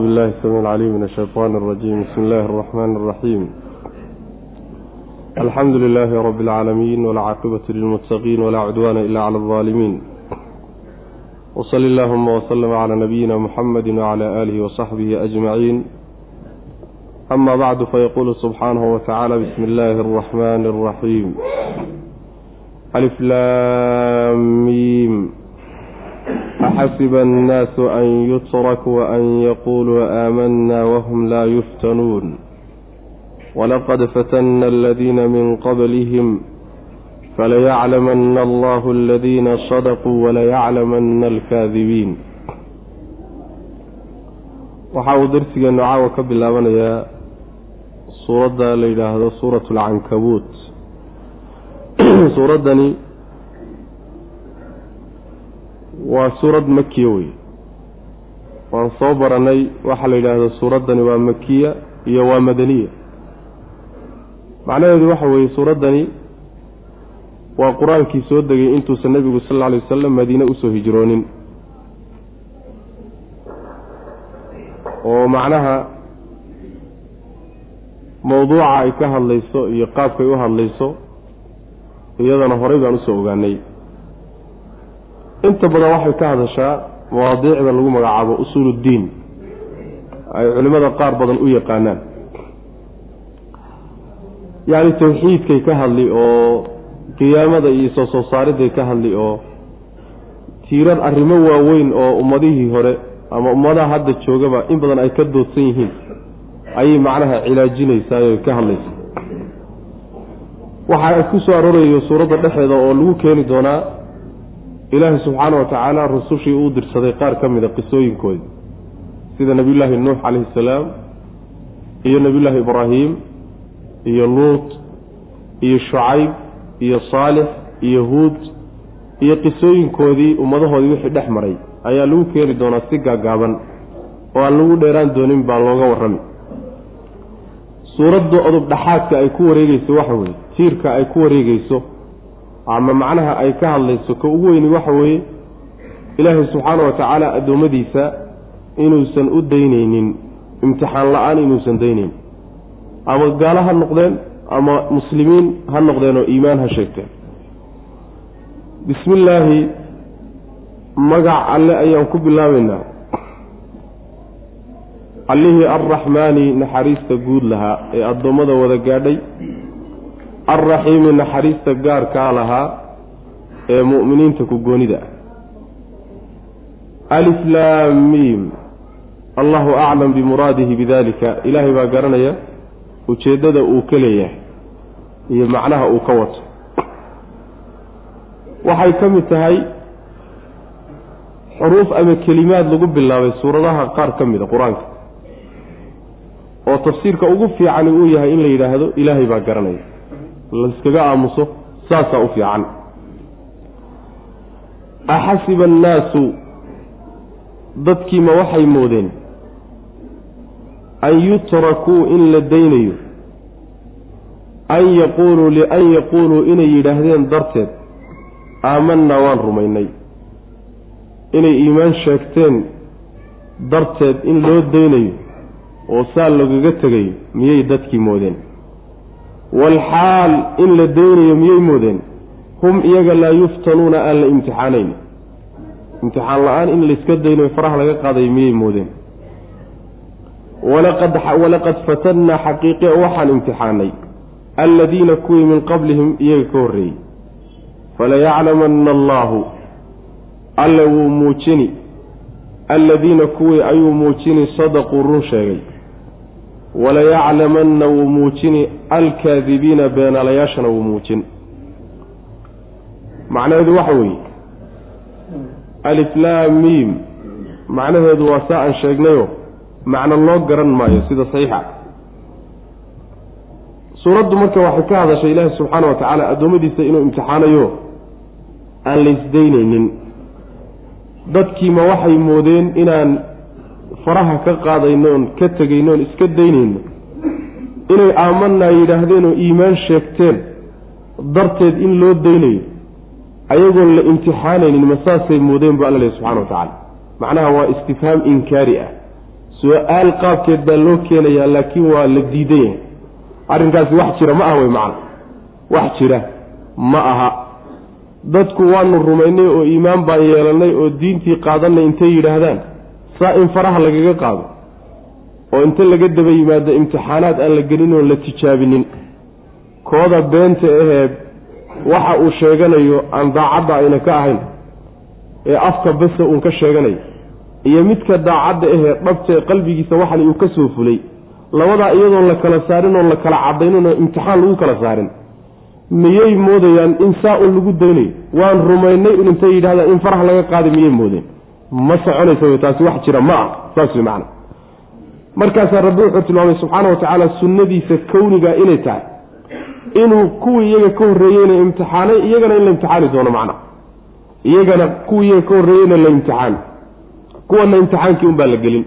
بالله السميع العليم من الشيطان الرجيم بسم الله الرحمن الرحيم الحمد لله رب العالمين والعاقبة للمتقين ولا عدوان إلا على الظالمين وصل اللهم وسلم على نبينا محمد وعلى آله وصحبه أجمعين أما بعد فيقول سبحانه وتعالى بسم الله الرحمن الرحيم ألف لام ميم axasiba annaasu an yutrakuu an yaquuluu aamanna wahum laa yuftanuun walaqad fatanna aladiina min qablihim falayaclamanna allahu aladiina sadaquu walayaclamanna alkaadibiin waxa uu darsigeennu caawa ka bilaabanayaa suuradda la yidhaahdo suuratu alcankabuut suuraddani waa suurad makiya wey waan soo baranay waxaa la yidhaahdo suuraddani waa makiya iyo waa madaniya. Macnaheedu waxa weeye suuraddani waa qur'aankii soo degay intuusan nebigu sal alla alay wasalam madiine u soo hijroonin. Oo macnaha mawduuca ay ka hadlayso iyo qaabkay u hadlayso iyadana horay baan u soo ogaanay inta badan waxay ka hadashaa mawaadiicda lagu magacaabo usuuluddiin ay culimmada qaar badan u yaqaanaan. Yacni tawxiidkay ka hadli oo qiyaamada iyo soo soo saariday ka hadli oo tiirar arrimo waaweyn oo ummadihii hore ama ummadaha hadda joogaba in badan ay ka doodsan yihiin ayay macnaha cilaajinaysaa oy ka hadlaysaa waxaa ku soo aroorayo suuradda dhexeeda oo lagu keeni doonaa ilaahi subxaana wa tacaala rusushii uu dirsaday qaar ka mida qisooyinkoodii sida nebiyullaahi nuux calayhi salaam iyo nebiyullaahi ibraahim iyo luut iyo shucayb iyo saalix iyo huud iyo qisooyinkoodii ummadahoodii wixii dhex maray ayaa lagu keeni doonaa si gaagaaban oo aan lagu dheeraan doonin baa looga warrami. Suuradda odub dhaxaadka ay ku wareegeyso waxa weeye tiirka ay ku wareegeyso ama macnaha ay ka hadlayso ka ugu weyni waxa weeye ilaahay subxaana wa tacaala addoommadiisa inuusan u daynaynin imtixaan la'aan inuusan daynayn ama gaalo ha noqdeen ama muslimiin ha noqdeen oo iimaan ha sheegteen. Bismi illaahi magac alle ayaan ku bilaabaynaa allihii arraxmaani naxariista guud lahaa ee addoommada wada gaadhay alraxiimi naxariista gaarkaa lahaa ee mu'miniinta ku goonida ah aliflaamiim allahu aclam bimuraadihi bidalika ilaahay baa garanaya ujeeddada uu ka leeyahay iyo macnaha uu ka wato waxay ka mid tahay xuruuf ama kelimaad lagu bilaabay suuradaha qaar ka mid a qur'aanka oo tafsiirka ugu fiicani uu yahay in la yidhaahdo ilaahay baa garanaya layskaga aamuso saasaa u fiican. Axasiba annaasu dadkiima waxay moodeen an yutrakuu in la daynayo an yaquuluu lian yaquuluu inay yidhaahdeen darteed aamanaa waan rumaynay. Inay iimaan sheegteen darteed in loo daynayo oo saa lagaga tegayo miyay dadkii moodeen waalxaal in la daynayo miyay moodeen hum iyaga laa yuftanuuna aan la imtixaanayn imtixaan la'aan in layska daynayo faraha laga qaadayo miyay moodeen walaqad fatannaa xaqiiqe waxaan imtixaanay alladiina kuwii min qablihim iyaga ka horreeyey falayaclamanna allaahu alle wuu muujini alladiina kuwii ayuu muujini sadaquu run sheegay walayaclamanna wuu muujini alkaadibiina beenaalayaashana wuu muujin macnaheedu waxa weeye aliflaamiim macnaheedu waa saa aan sheegnayo macno loo garan maayo sida saxiixa suuraddu marka waxay ka hadashay ilaahi subxaana wa tacaala addoommadiisa inuu imtixaanayo aan laysdaynaynin dadkiima waxay moodeen inaan faraha ka qaadaynoon ka tegaynoon iska daynayno. Inay aamanaa yidhaahdeen oo iimaan sheegteen darteed in loo daynayo ayagoon la imtixaanaynin ma saasay moodeen bu alla lehy subxana wa tacaala. Macnaha waa istifhaam inkaari ah. Su'aal qaabkeed baa loo keenayaa laakiin waa la diidan yahay arrinkaasi wax jira ma aha wey macana wax jira ma aha. Dadku waanu rumaynay oo iimaan baan yeelanay oo diintii qaadanay intay yidhaahdaan saa in faraha lagaga qaado oo inta laga daba yimaado imtixaanaad aan la gelin oon la tijaabinin kooda beenta ahee waxa uu sheeganayo aan daacadda ayna ka ahayn ee afka basa uun ka sheeganayo iyo midka daacadda ahee dhabta ee qalbigiisa waxan uu ka soo fulay labadaa iyadoon la kala saarin oon la kala cadaynin oo imtixaan lagu kala saarin miyay moodayaan in saa un lagu daynayo? Waan rumaynay intay yidhahdaan in farax laga qaaday miyay moodeen ma soconaysa taasi wax jira ma ah saas wey macana markaasaa rabbi wuxuu tilmaamay subxaana wa tacaala sunnadiisa kowniga inay tahay. Inuu kuwii iyaga ka horreeyeyna imtixaanay iyagana in la imtixaani doono macna. Iyagana kuwii iyaga ka horreeyeyna la imtixaani. Kuwana imtixaankii un baa la gelin.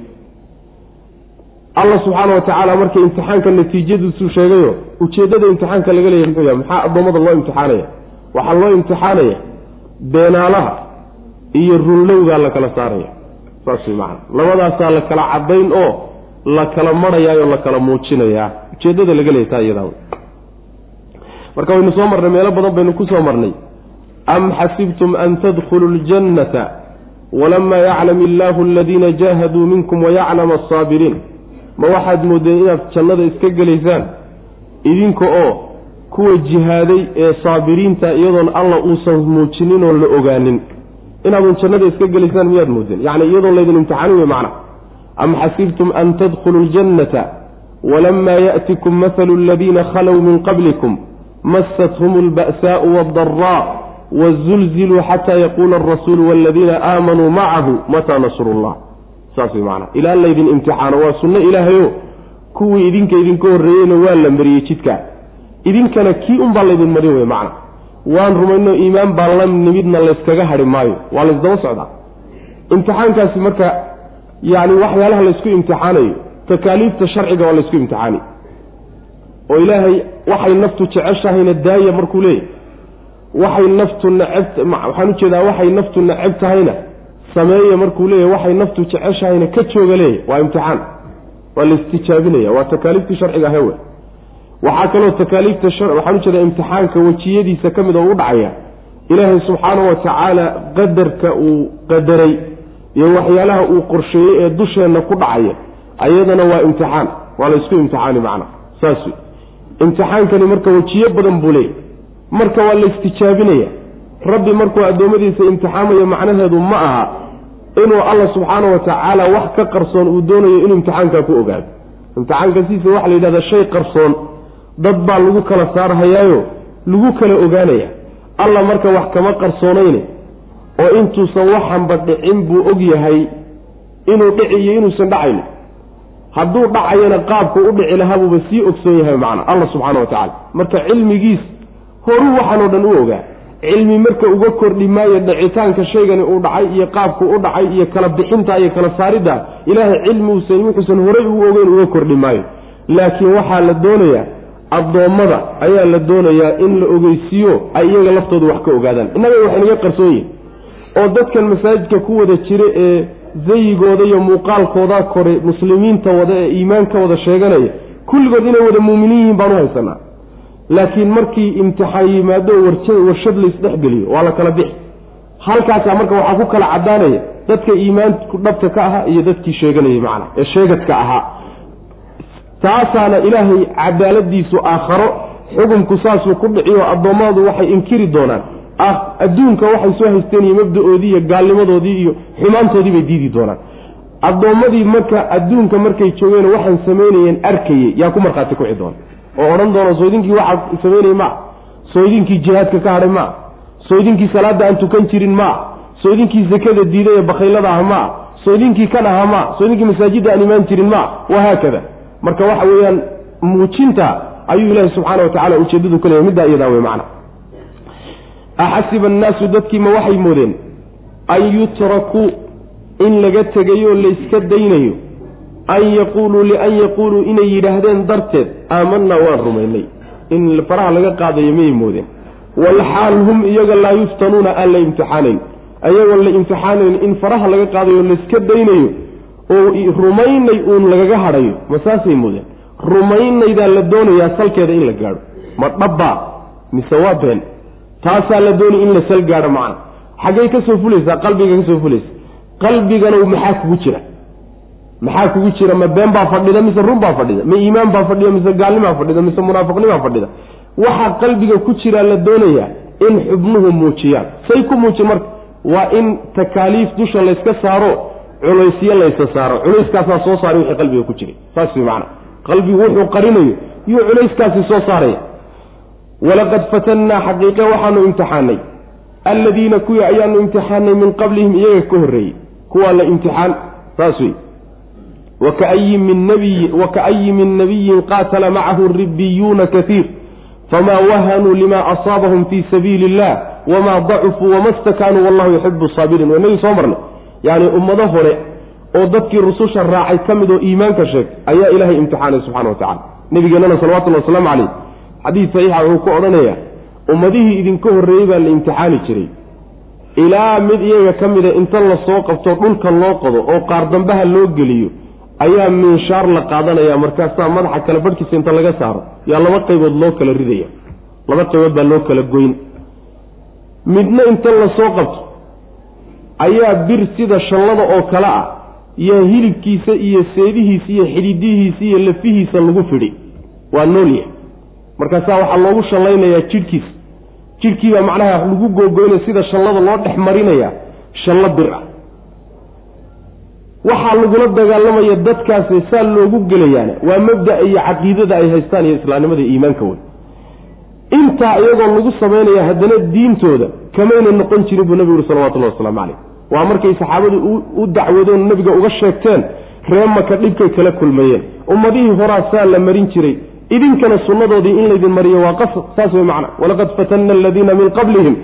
Allah subxaana wa tacaala marka imtixaanka natiijadiisuu sheegayo ujeeddada imtixaanka laga leeyahy muxuu yahay maxaa addoommada loo imtixaanaya? Waxaa loo imtixaanaya beenaalaha iyo runlowgaa la kala saaraya. Saas way macana labadaasaa la kala caddayn oo la kala marhayaayoo la kala muujinayaa. Ujeeddada laga leeyahy taa iyadaa marka waynu soo marnay meelo badan baynu ku soo marnay. Am xasibtum an tadkhuluu ljannata walamaa yaclam illaahu aladiina jaahaduu minkum wayaclama asaabiriin ma waxaad moodeen inaad jannada iska gelaysaan? Idinka oo kuwa jihaaday ee saabiriinta iyadoon alla uusan muujinin oon la ogaanin inaadun jannada iska gelaysaan miyaad moodeen yacni iyadoo laydin imtixaanin wey macna. Am xasibtum an tadkhuluu ljannata walamaa yaatikum mathalu aladiina khalow min qablikum massathum alba'saau waaddaraa wazulziluu xataa yaquula alrasuulu waaladiina aamanuu macahu mataa nasrullah saas wey macna. Ilaa laydin imtixaano waa sunno ilaahayo. Kuwii idinka idinka horreeyeyna waa la mariyey jidkaa idinkana kii unbaa laydin marin wey macna waan rumayno iimaan baan la nimidna layskaga hadhi maayo. Waa laysdaba socdaa. Imtixaankaasi marka yacni waxyaalaha laysku imtixaanayo takaaliifta sharciga waa laysku imtixaani. Oo ilaahay waxay naftu jeceshahayna daaya markuu leeyahy waxay naftu naceb waxaan u jeedaa waxay naftu neceb tahayna. Sameeya markuu leeyahy waxay naftu jeceshahayna ka jooga leeyahy waa imtixaan. Waa la istijaabinaya. Waa takaaliiftii sharciga hewe waxaa kaloo takaaliifta waxaan u jeedaa imtixaanka wejiyadiisa ka mid oo u dhacaya. Ilaahay wa tacaala qadarka uu qadaray iyo waxyaalaha uu qorsheeyey ee dusheenna ku dhacaya. Ayadana waa imtixaan. Waa la isku imtixaani macna. Saas imtixaankani marka wejiyo badan buu leeyahy marka waa la istijaabinaya. Rabbi markuu addoommadiisa imtixaamayo macnaheedu ma aha inuu alla subxaana wa tacaala wax ka qarsoon uu doonayo inuu imtixaankaa ku ogaado. Imtixaanka siisa waxaa la yidhahdaa shay qarsoon dad baa lagu kala saarhayaayo lagu kala ogaanaya. Alla marka wax kama qarsoonayne oo intuusan waxanba dhicin buu og yahay inuu dhici iyo inuusan dhacayn hadduu dhacayana qaabku u dhici lahabuuba sii ogsoon yahay macna alla subxaana wa tacala marka cilmigiis horuu waxanoo dhan u ogaa. Cilmi marka uga kordhi maayo dhicitaanka shaygani uu dhacay iyo qaabku u dhacay iyo kala bixinta iyo kala saaridda ilaahay cilmiuusan wuxuusan horay ugu ogeyn uga kordhi maayo. Laakiin waxaa la doonayaa addoommada ayaa la doonayaa in la ogeysiiyo ay iyaga laftooda wax ka ogaadaan. Innaga wax inaga qarsoon yihiin oo dadkan masaajidka ku wada jira ee zayigooda iyo muuqaalkooda kore muslimiinta wada ee iimaanka wada sheeganaya kulligood inay wada muuminiin yihiin baan u haysanaa. Laakiin markii imtixaan yimaado warshad laysdhexgeliyo waa la kala bixi. Halkaasaa marka waxaa ku kala caddaanaya dadka iimaanku dhabta ka ahaa iyo dadkii sheeganayay macna ee sheegadka ahaa taasaana ilaahay cadaaladiisu aakharo xukunku saasuu ku dhiciyo addoommadu waxay inkiri doonaan. Adduunka waxay soo haysteen iyo mabda-oodii iyo gaalnimadoodii iyo xumaantoodii bay diidi doonaan. Addoommadii marka adduunka markay joogeen waxaan samaynayeen arkayey yaa ku markhaati kuci doona oo odhan doono sooydinkii waxaa samaynayay maa sooydinkii jihaadka ka hadhay maa sooydinkii salaadda aan tukan jirin maa sooydinkii sakada diiday ee bakhaylada ah maa sooydinkii kan ahaa maa sooydinkii masaajidda aan imaan jirin maa wahaakada marka waxa weeyaan muujinta ayuu ilaahi subxaana wa tacala ujeeddadu ka leeyahy middaa iyadaa wey macna. Axasiba annaasu dadkii ma waxay moodeen an yutrakuu in laga tegayo layska daynayo an yaquuluu lian yaquuluu inay yidhaahdeen darteed aamanaa waan rumaynay. In faraha laga qaadayo mayay moodeen? Walxaal hum iyaga laa yuftanuuna aan la imtixaanayn. Ayagoon la imtixaanayn in faraha laga qaadayo layska daynayo oo rumaynay uun lagaga hadhayo ma saasay moodeen rumaynaydaa la doonayaa salkeeda in la gaadho. Ma dhabbaa mise waa been? Taasaa la doonay in la sal gaadho macna. Xaggay ka soo fulaysaa qalbiga ka soo fulaysa. Qalbigana maxaa kugu jira? Maxaa kugu jira? Ma been baa fadhida mise run baa fadhida? Ma iimaan baa fadhida mise gaalnimaa fadhida mise munaafiqnimaa fadhida? Waxaa qalbiga ku jiraa la doonayaa in xubnuhu muujiyaan. Say ku muujin marka waa in takaaliif dusha layska saaro culaysyo laysa saaro. Culayskaasaa soo saaray wixii qalbiga ku jiray. Saas way macana qalbigu wuxuu qarinayo yuu culayskaasi soo saaraya. Walaqad fatannaa xaqiiqe waxaanu imtixaanay alladiina kuwii ayaanu imtixaanay min qablihim iyaga ka horreeyey. Kuwaa la imtixaan saas wey wakaayi min nabiyi waka'ayi min nabiyin qaatala macahu ribiyuuna kaiir famaa wahanuu lima asaabahum fii sabiili illah wamaa dacufuu wama stakaanuu wallahu yuxibu saabiriin. Waa inagii soo marnay yacni ummado hore oo dadkii rususha raacay ka mid oo iimaanka sheeg ayaa ilaahay imtixaanay subxana wa tacala nabigeenana salawatullhi wasalaamu caleyh xadiid saxiixa wuxuu ku odhanayaa ummadihii idinka horreeyey baa la imtixaani jiray. Ilaa mid iyaga ka mida inta la soo qabto dhulka loo qodo oo qaar dambaha loo geliyo ayaa minshaar la qaadanaya markaasaa madaxa kale badhkiisa inta laga saaro yaa laba qaybood loo kala ridaya laba qaybood baa loo kala goyn. Midna inta la soo qabto ayaa bir sida shallada oo kale ah yaa hilibkiisa iyo seedihiisa iyo xididihiisa iyo lafihiisa lagu fidhi. Waa noolya markaasaa waxaa loogu shallaynayaa jidhkiisa. Jidhkiibaa macnaha lagu googoynaya sida shallada loo dhex marinaya shallo bir ah. Waxaa lagula dagaalamaya dadkaasi saa loogu gelayaana. Waa mabda iyo caqiidada ay haystaan iyo islaamnimada iimaanka wey intaa iyagoo lagu samaynaya haddana diintooda kamayna noqon jirin buu nabigu uri salawatullahi wasalaamu caleyh waa markay saxaabadu u dacwadeen nabiga uga sheegteen ree maka dhibkay kala kulmayeen. Ummadihii horaa saa la marin jiray. Idinkana sunnadoodii in laydin mariyo waa qasad saas wey macna. Walaqad fatanna aladiina min qablihim.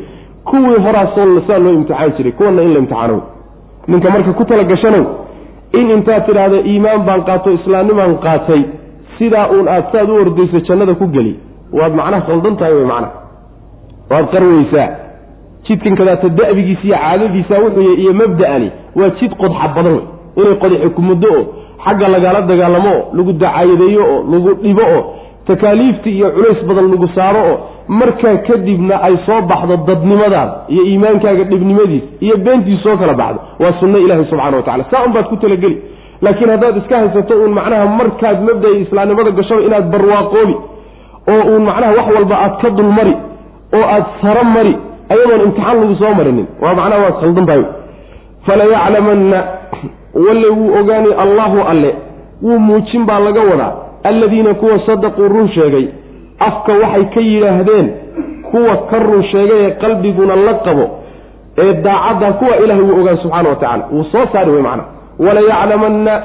Kuwii horaa saa loo imtixaan jiray kuwana in la imtixaanow. Ninka marka ku tala gashanow in intaad tidhaahda iimaan baan qaato islaamnimaan qaatay sidaa uun aad saad u ordayso jannada ku geli waad macnaha khaldan tahay wey macnaha. Waad qarweysaa jidkan kadaata da'bigiisa iyo caadadiisa wuxuu iyo mabda'ani waa jid qodxa badan wey inay qodixi ku oo xagga lagala dagaalamo oo lagu dacaayadeeyo oo lagu dhibo oo takaaliiftii iyo culays badan lagu saaro oo markaa kadibna ay soo baxdo dadnimadaada iyo iimaankaaga dhibnimadiis iyo beentiis soo kala baxdo. Waa sunno ilaahi subxana wa tacala saa un ku talageli. Laakiin haddaad iska haysato uun macnaha markaad mabda islaamnimada gashaba inaad barwaaqoobi oo uun macnaha wax walba aad ka dulmari oo aad saro mari ayadoon imtixaan lagu soo marinin. Waa macnaha waad khaldan tahay falayaclamanna walle wuu ogaani allahu alle wuu muujin baa laga wadaa alladiina kuwa sadaquu run sheegay afka waxay ka yidhaahdeen kuwa ka run sheegay ee qalbiguna la qabo ee daacadda kuwa ilaahay wuu ogaan subxaana wa tacala wuu soo saari wey macna walayaclamanna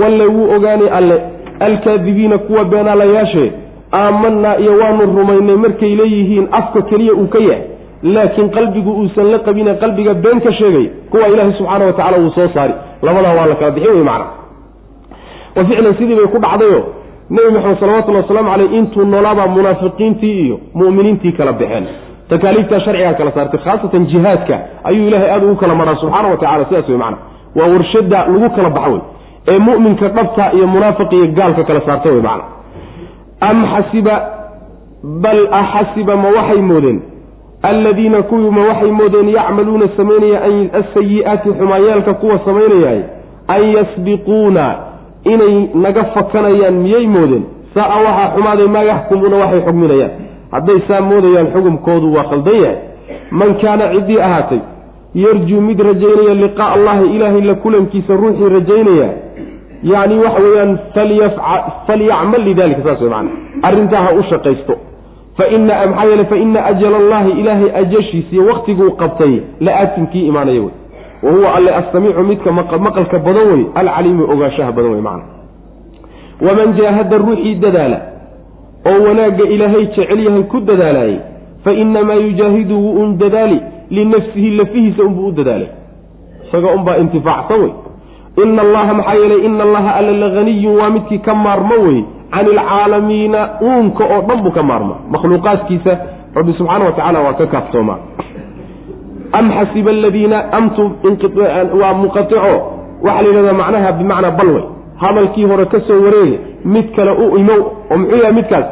walle wuu ogaani alle alkaadibiina kuwa beenaalayaashee aamanaa iyo waanu rumaynay markay leeyihiin afka keliya uu ka yahay laakiin qalbigu uusan la qabine qalbiga been ka sheegay kuwa ilaahay subxaana wa tacala wuu soo saari labadaa waa la kala bixin wey macna. Wa ficlan sidii bay ku dhacdayo nebi maxamed salawatullhi wasalaamu caleyh intuu noolaabaa munaafiqiintii iyo mu'miniintii kala baxeen takaaliiftaa sharcigaa kala saartay khaasatan jihaadka ayuu ilaahay aada ugu kala maraa subxaana wa tacala sidaas wey macana waa warshada lagu kala baxa wey ee mu'minka dhabta iyo munaafiq iyo gaalka kala saarta wey macana am xasiba bal axasiba ma waxay moodeen. Alladiina kuwii ma waxay moodeen yacmaluuna samaynaya asayi'aati xumaayaalka kuwa samaynayaay an yasbiquuna inay naga fakanayaan miyay moodeen. Saa-a waxaa xumaaday maa yaxkumuuna waxay xugminayaan. Hadday saa moodayaan xukumkoodu waa khaldan yahay. Man kaana ciddii ahaatay yarjuu mid rajaynaya liqaa allahi ilaahay la kulankiisa ruuxii rajaynaya yacni waxa weeyaan falyacmal lidalika saas wey macana arrintaa ha u shaqaysto. Faina maxaa yeele faina ajala allahi ilaahay ajashiisiiyo waktiguu qabtay la aatimkii imaanaya wey. Wa huwa alle assamiicu midka maqalka badan wey alcaliimu ogaanshaha badan wey macana waman jaahada ruuxii dadaala oo wanaagga ilaahay jecel yahay ku dadaalaayey fa inamaa yujaahidu wuu un dadaali linafsihi lafihiisa unbuu u dadaalay. Isaga unbaa intifaacsan wey ina allaha maxaa yeelay ina allaha alla lahaniyun waa midkii ka maarmo wey can ilcaalamiina uunka oo dhan buu ka maarma makhluuqaadkiisa rabbi subxaana wa tacala waa ka kaaftoomaa am xasiba aladiina amtu waa muqaico waxaa la yidhahdaa macnaha bimacnaa balway hadalkii hore ka soo wareege mid kale u imow oo muxuu yahay midkaas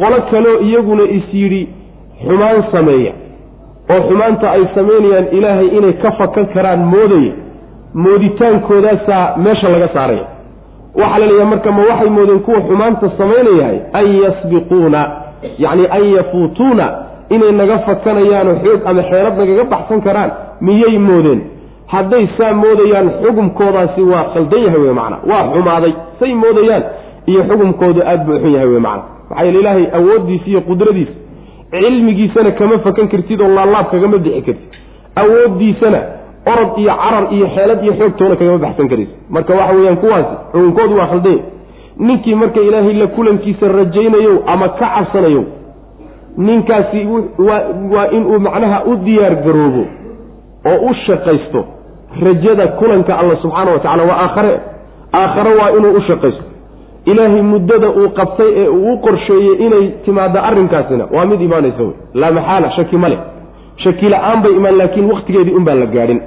qolo kaleo iyaguna is yidhi xumaan sameeya oo xumaanta ay samaynayaan ilaahay inay ka fakan karaan moodaya mooditaankoodaasa meesha laga saaraya waxaa la leeyahay marka ma waxay moodeen kuwa xumaanta samaynayahay an yasbiquuna yacni an yafuutuuna inay naga fakanayaanoo xoog ama xeelad nagaga baxsan karaan miyay moodeen? Hadday saa moodayaan xukumkoodaasi waa khaldan yahay wey macana waa xumaaday say moodayaan iyo xukumkoodu aad buu xun yahay wey macana maxaa yeele ilaahay awooddiisa iyo qudradiisa cilmigiisana kama fakan kartid oo laalaab kagama bixi kartid. Awooddiisana orod iyo carar iyo xeelad iyo xoogtoona kagama baxsan karaysa marka waxa weeyaan kuwaasi xukunkoodu waa khaldanya ninkii marka ilaahay la kulankiisa rajaynayo ama ka cabsanayo ninkaasi waa inuu macnaha u diyaar garoobo oo u shaqaysto rajada kulanka alla subxaana wa tacala waa aakhare. Aakhare waa inuu u shaqaysto. Ilaahay muddada uu qabtay ee uu u qorsheeyey inay timaado arrinkaasina waa mid imaanaysa wey laa maxaala shaki ma leh. Shaki la'aan bay imaan laakiin wakhtigeedii unbaan la gaadhin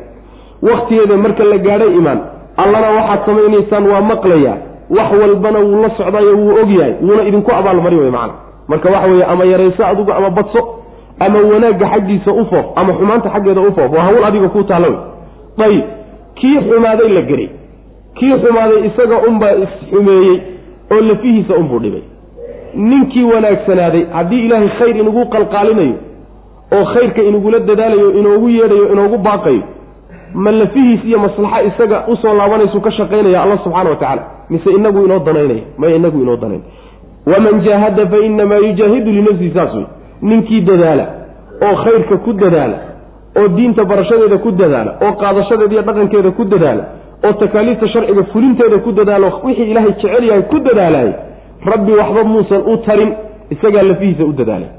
wakhtigeeda marka la gaadhay imaan allana waxaad samaynaysaan waa maqlayaa. Wax walbana wuu la socdayo wuu og yahay wuuna idinku abaalmari wey macana marka waxa weeye ama yarayso adigu ama badso ama wanaagga xaggiisa u foof ama xumaanta xaggeeda u foof waa hawl adiga kuu taalla wey. Ayib kii xumaaday la geray kii xumaaday isaga unbaa isxumeeyey oo lafihiisa unbuu dhibay. Ninkii wanaagsanaaday haddii ilaahay khayr inagu qalqaalinayo oo khayrka inagula dadaalayo inoogu yeedhayo inoogu baaqayo ma lafihiis iyo maslaxa isaga u soo laabanaysu ka shaqaynaya alla subxaana wa tacaala. Mise inagu inoo danaynaya may inagu inoo danayn. Waman jaahada fa inamaa yujaahidu linafsihi saas wey ninkii dadaala oo khayrka ku dadaala oo diinta barashadeeda ku dadaala oo qaadashadeeda iyo dhaqankeeda ku dadaala oo takaaliifta sharciga fulinteeda ku dadaalo wixii ilaahay jecel yahay ku dadaalay rabbi waxba muusan u tarin isagaa lafihiisa u dadaalay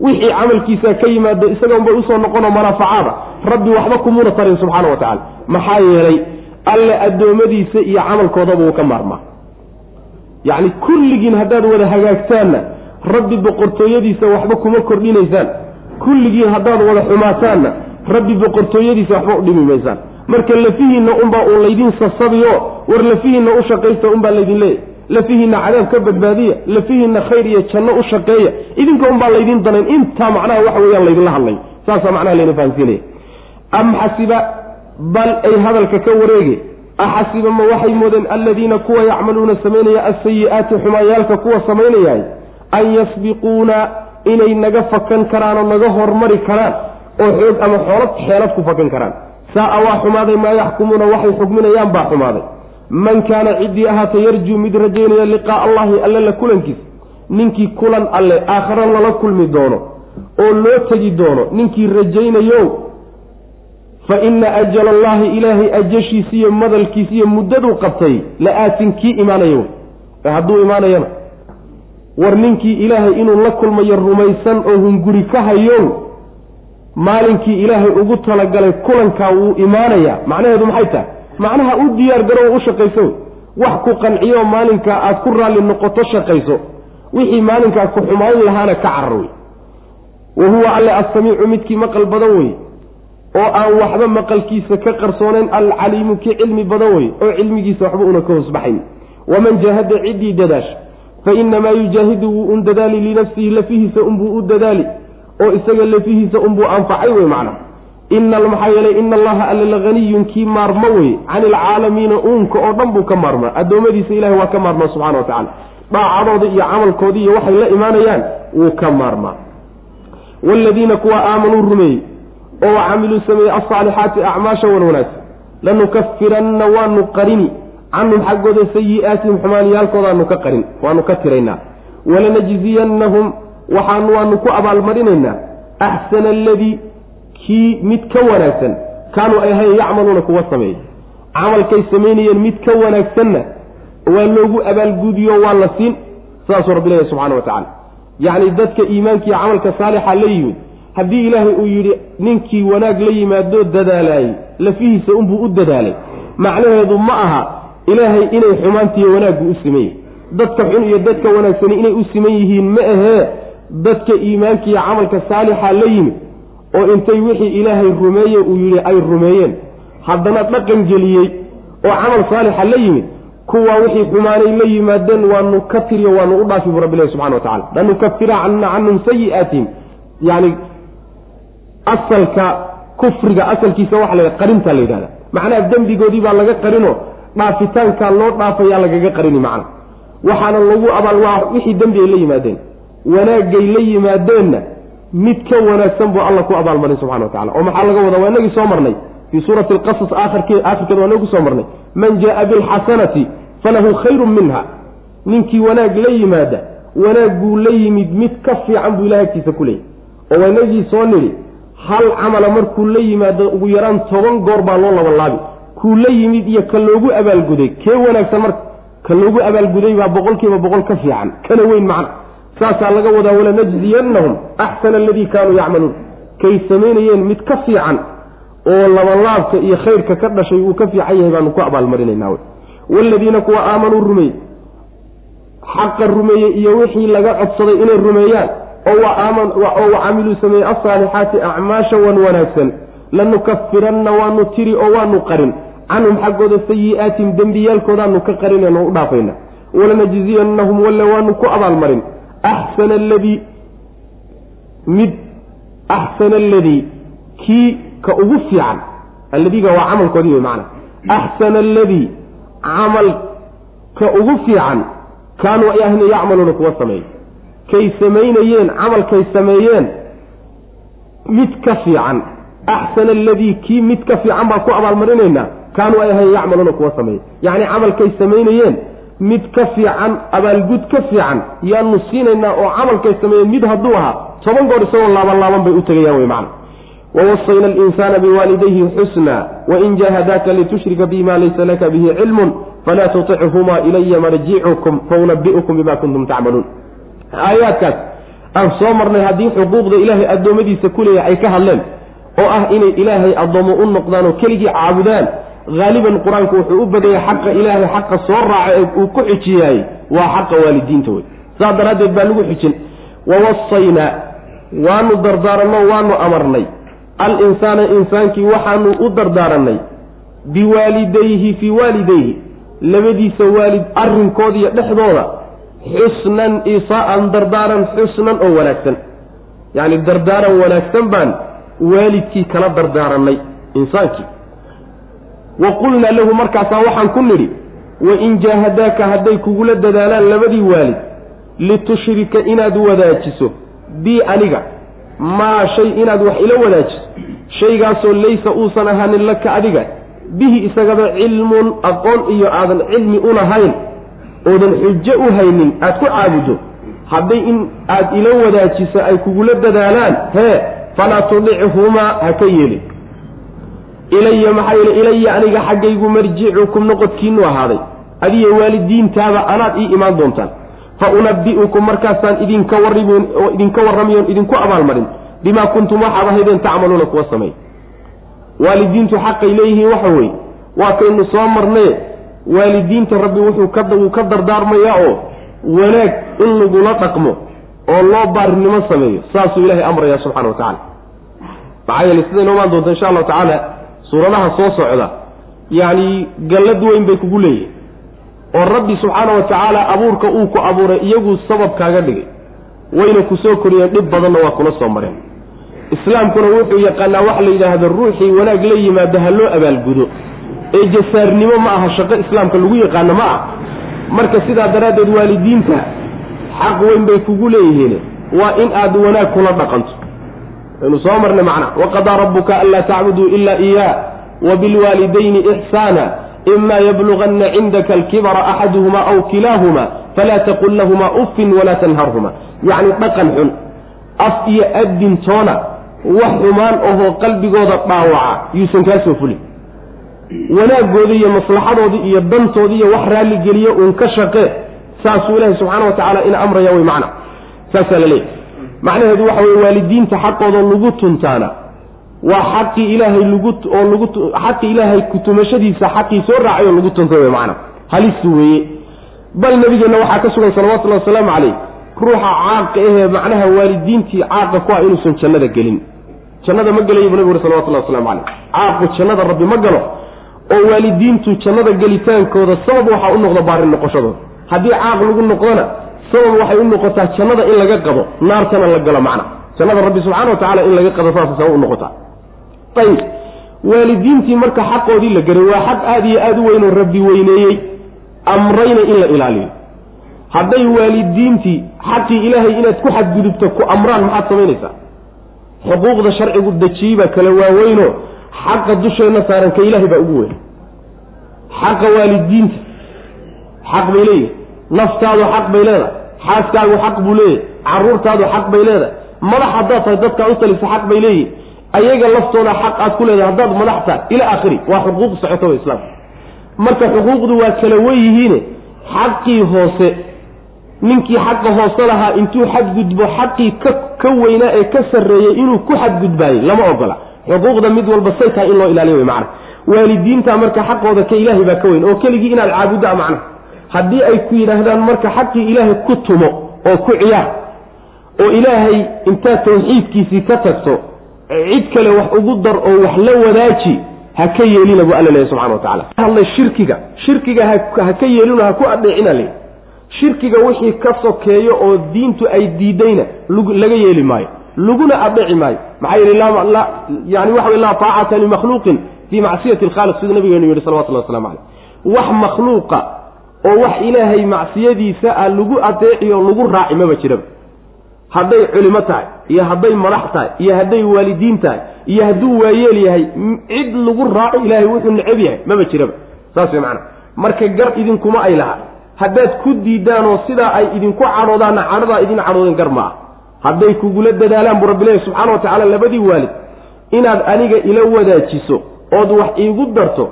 wixii camalkiisa ka yimaado isaganbay u soo noqonoo manaafacaada rabbi waxba kumuuna tarin subxaana wa tacala maxaa yeelay alle addoommadiisa iyo camalkoodaba uu ka maarmaa. Yacni kulligiin haddaad wada hagaagtaanna rabbi boqortooyadiisa waxba kuma kordhinaysaan. Kulligiin haddaad wada xumaataanna rabbi boqortooyadiisa waxba u dhimi maysaan. Marka lafihiinna unbaa uu laydin sasabiyo war lafihiinna u shaqaysta unbaa laydin leeyahy lafihiinna cadaab ka badbaadiya lafihiinna khayr iyo janno u shaqeeya. Idinka unbaa laydin danayn. Intaa macnaha waxa weeyaan laydinla hadlay saasaa macnaha laydin fahamsiinaya. Am xasiba bal ay hadalka ka wareege axasiba ma waxay moodeen alladiina kuwa yacmaluuna samaynaya asayi-aati xumaayaalka kuwa samaynayahay an yasbiquuna inay naga fakan karaan oo naga hormari karaan oo xoog ama xoolad xeelad ku fakan karaan. Saa-a waa xumaaday maa yaxkumuuna waxay xugminayaan baa xumaaday man kaana ciddii ahaata yarjuu mid rajaynaya liqaa allahi alle la kulankiisa ninkii kulan alle aakhare lala kulmi doono oo loo tegi doono ninkii rajaynayo fa ina ajala allahi ilaahay ajashiisa iyo madalkiisa iyo muddaduu qabtay la aatin kii imaanayo. Ee hadduu imaanayana war ninkii ilaahay inuu la kulmayo rumaysan oo hunguri ka hayo maalinkii ilaahay ugu talagalay kulankaa wuu imaanayaa. Macnaheedu maxay tahay macnaha u diyaar garow u shaqayso wax ku qanciyo maalinkaa aad ku raalli noqoto shaqayso wixii maalinkaa ku xumaan lahaana ka carar wey wa huwa alle assamiicu midkii maqal badan wey oo aan waxba maqalkiisa ka qarsoonayn alcaliimu kii cilmi badan wey oo cilmigiisa waxba una ka hoosbaxayn. Waman jaahada ciddii dadaash fa inamaa yujaahidu wuu un dadaali linafsihi lafihiisa unbuu u dadaali oo isaga lafihiisa unbuu anfacay wey macna maxaa yeelay ina allaha alla lahaniyun kii maarmo wey cani alcaalamiina uunka oo dhan buu ka maarmaa addoommadiisa ilahay waa ka maarmaa subxana wa tacala dhaacadooda iyo camalkoodii iyo waxay la imaanayaan wuu ka maarmaa waaladiina kuwa aamanuu rumeeyey oo wacamiluu sameeyey alsaalixaati acmaasha wan wanaagsan lanukafiranna waanu qarini canhum xaggooda sayi-aatihim xumaaniyaalkoodaanu ka qarin waanu ka tiraynaa. Walanajziyannahum waxaan waanu ku abaalmarinaynaa. Axsana aladii kii mid ka wanaagsan kaanuu ay ahayn yacmaluuna kuwa sameeyey. Camalkay samaynayeen mid ka wanaagsanna waa loogu abaalgudiyo waa la siin saasuu rabbi leeyahy subxana wa tacala yacni dadka iimaankiiyo camalka saalixa la yimid haddii ilaahay uu yidhi ninkii wanaag la yimaadoo dadaalaayey lafihiisa unbuu u dadaalay. Macnaheedu ma aha ilaahay inay xumaantiiyo wanaaggu u siman dadka xun iyo dadka wanaagsani inay u siman yihiin ma ahee dadka iimaanka iyo camalka saalixa la yimid oo intay wixii ilaahay rumeeye uu yidhi ay rumeeyeen. Haddana dhaqan geliyey oo camal saalixa la yimid kuwa wixii xumaanay la yimaadeen waanu ka tiriyo waanu u dhaafi bu rabbi ilahi subxana wa tacala lanukafira canhum sayi'aatihim yani asalka kufriga asalkiisa waxa la qarintaa la yidhahda macnaha dembigoodii baa laga qarino dhaafitaankaa loo dhaafayaa lagaga qarini macna. Waxaana lagu abaal wixii dembi ay la yimaadeen. Wanaagay la yimaadeenna mid ka wanaagsan buu alla ku abaalmarin subxana wa tacala oo maxaa laga wadaa? Waa inagii soo marnay. Fii suurati alqasas aakhirkeed aakhirkeeda waa inagu soo marnay. Man jaa bilxasanati falahu khayrun minha. Ninkii wanaag la yimaada wanaag buu la yimid mid ka fiican buu ilahay agtiisa ku leeyahy oo waa inagii soo nidhi hal camala markuu la yimaado ugu yaraan toban goor baa loo labalaabi. Kuu la yimid iyo ka loogu abaalguday kee wanaagsan marka? Ka loogu abaalguday baa boqol kiiba boqol ka fiican. Kana weyn macna saasaa laga wadaa walanajziyannahum axsana aladii kaanuu yacmaluun. Kay samaynayeen mid ka fiican oo labalaabka iyo khayrka ka dhashay uu ka fiican yahay baanu ku abaalmarinayna wy waaladiina kuwa aamanuu rumeeyey xaqa rumeeyey iyo wixii laga codsaday inay rumeeyaan oo wacamiluu sameeyey alsaalixaati acmaasha wan wanaagsan lanukafiranna waanu tiri oo waanu qarin canhum xaggooda sayi'aatim dembiyaalkoodaanu ka qarinayno u dhaafayna. Walanajziyannahum walle waanu ku abaalmarin axsana aladii mid axsana aladii kii ka ugu fiican alladiiga waa camalkoodii wey macanaa axsana aladii camal ka ugu fiican kaanuu ay ahna yacmaluuna kuwa sameeyey kay samaynayeen camalkay sameeyeen mid ka fiican axsana aladii kii mid ka fiican baan ku abaalmarinaynaa kaanuu ay ahayn yacmaluuna kuwa sameeyey yacni camalkay samaynayeen mid ka fiican abaalgud ka fiican yaanu siinaynaa oo camalkay sameeyeen mid hadduu ahaa toban goor isagoo laaban laaban bay u tegayaan wey macana wawasayna alinsaana biwaalidayhi xusna wain jahadaaka litushrika bi ma laysa laka bihi cilmun falaa tutichumaa ilaya marjicukum faunabi'ukum bima kuntum tacmaluun aayaadkaas aan soo marnay haddii xuquuqda ilaahay addoommadiisa ku leeyahay ay ka hadleen oo ah inay ilaahay addoommo u noqdaan oo keligii caabudaan haaliban qur'aanku wuxuu u badayay xaqa ilaahay xaqa soo raaca ee uu ku xijiyaayey waa xaqa waalidiinta wey saas daraaddeed baa lagu xijin wawasaynaa waanu dardaaranno waanu amarnay al insaana insaankii waxaanu u dardaaranay biwaalidayhi fii waalidayhi labadiisa waalid arrinkooda iyo dhexdooda xusnan isaa'an dardaaran xusnan oo wanaagsan yacni dardaaran wanaagsan baan waalidkii kala dardaaranay insaankii wa qulnaa lahu markaasaa waxaan ku nidhi wain jaahadaaka hadday kugula dadaalaan labadii waalid litushrika inaad wadaajiso bii aniga maa shay inaad wax ila wadaajiso shaygaasoo laysa uusan ahaanin laka adiga bihi isagaba cilmun aqoon iyo aadan cilmi u lahayn oodan xujo u haynin aad ku caabuddo hadday in aad ila wadaajiso ay kugula dadaalaan hee falaa tudichumaa ha ka yeelin ilaya maxaa yeele ilaya aniga xaggaygu marjicukum noqodkiinu ahaaday. Adiyo waalidiintaaba anaad ii imaan doontaan. Fa unabi'ukum markaasaan idinka warrim oo idinka warramayoon idinku abaalmarin. Bimaa kuntum waxaad ahaydeen tacmaluuna kuwa sameey waalidiintu xaqay leeyihiin waxa weeye waa kaynu soo marnee. Waalidiinta rabbi wuxuu ka dardaarmayaa oo wanaag in lagula dhaqmo oo loo baarinimo sameeyo. Saasuu ilaahay amrayaa subxana wa tacala maxaa yeele siday noomaan doonta insha allahu tacaala suuradaha soo socda yacni gallad weyn bay kugu leeyihiin oo rabbi subxaana wa tacaala abuurka uu ku abuuray iyagu sabab kaaga dhigay. Wayna ku soo koriyeen dhib badanna waa kula soo mareen. Islaamkuna wuxuu yaqaanaa waxa la yidhaahdo ruuxii wanaag la yimaado ha loo abaalgudo. Ee jasaarnimo ma aha shaqo islaamka lagu yaqaano ma ah marka sidaa daraaddeed waalidiinta xaq weyn bay kugu leeyihiin. Waa in aad wanaag kula dhaqanto waynu soo marnay macna. Waqadaa rabbuka anlaa tacbuduu ila iyaa wabilwaalidayni ixsaana ima yabluganna cindaka alkibara axaduhuma aw kilaahuma falaa taqul lahuma uffin walaa tanharhuma. Yacni dhaqan xun af iyo addintoona wax xumaan ahoo qalbigooda dhaawaca yuusan kaa soo fulin. Wanaagooda iyo maslaxadooda iyo dantooda iyo wax raalligeliyo uun ka shaqee saasuu ilaahay subxaana wa tacaala ina amraya wey macna. Saasaa la leeyahy macnaheedu waxa weye waalidiinta xaqooda lagu tuntaana. Waa xaqii ilaahay lagu oo lagu xaqii ilaahay kutumashadiisa xaqii soo raacay oo lagu tuntay wey macna. Halisi weeye. Bal nabigeenna waxaa ka sugan salawatullahi wasalaamu calayh ruuxa caaqa ahee macnaha waalidiintii caaqa ku ah inuusan jannada gelin. Jannada ma gelayo bu nabigu uri salawatullahi waslamu calayh. Caaqu jannada rabbi ma galo oo waalidiintu jannada gelitaankooda sabab waxaa u noqda baarin noqoshadooda. Haddii caaq lagu noqdona sabab waxay u noqotaa jannada in laga qado naartana la galo macna. Jannada rabbi subxana wa tacala in laga qado saasa sabab u noqotaa. Ayib waalidiintii marka xaqoodii la garay waa xaq aada iyo aada u weyn oo rabbi weyneeyey amrayna in la ilaaliyo. Hadday waalidiintii xaqii ilaahay inaad ku xadgudubto ku amraan maxaad samaynaysaa? Xuquuqda sharcigu dejiyey baa kala waaweyno xaqa dusheenna saaran ka ilaahay baa ugu weyn. Xaqa waalidiinta xaq bay leeyihi naftaadu xaq bay leedahay xaaskaagu xaq buu leeyahay caruurtaadu xaq bay leedahay. Madax haddaad tahay dadkaa u talisa xaq bay leeyihiin ayaga laftooda xaq aad ku leedahay haddaad madax tahay ila aakhiri waa xuquuq socoto islaamka marka xuquuqdu waa kala wen yihiine xaqii hoose ninkii xaqa hoose lahaa intuu xadgudbo xaqii ka weynaa ee ka sarreeyey inuu ku xadgudbaayey lama ogola. Xuquuqda mid walba say tahay in loo ilaaliyo wey macna. Waalidiinta marka xaqooda ka ilaahay baa ka weyn oo keligii inaad caabuddaa macna haddii ay ku yidhaahdaan marka xaqii ilaahay ku tumo oo ku ciyaar oo ilaahay intaad tawxiidkiisii ka tagto cid kale wax ugu dar oo wax la wadaaji ha ka yeelina buu alla leeyahy subxana wa tacala hadlay shirkiga. Shirkiga ha ka yeelino ha ku adheecina le shirkiga wixii ka sokeeyo oo diintu ay diidayna laga yeeli maayo. Laguna adheci maayo. Maxaa yeele yani waxa wey laa taacata limakhluuqin fii macsiyati alkhaaliq sida nabigeenu yihi salawatullahi waslamu caleyh wax makhluuqa oo wax ilaahay macsiyadiisa a lagu adeeciyo lagu raaci maba jiraba. Hadday culimo tahay iyo hadday madax tahay iyo hadday waalidiin tahay iyo hadduu waayeel yahay cid lagu raaco ilaahay wuxuu necab yahay maba jiraba. Saas way macana marka gar idinkuma ay laha. Haddaad ku diidaanoo sidaa ay idinku cadhoodaanna cadhadaa idin cadhoodeen gar ma ah hadday kugula dadaalaan buu rabbilahi subxaana wa tacaala labadii waalid inaad aniga ila wadaajiso ood wax iigu darto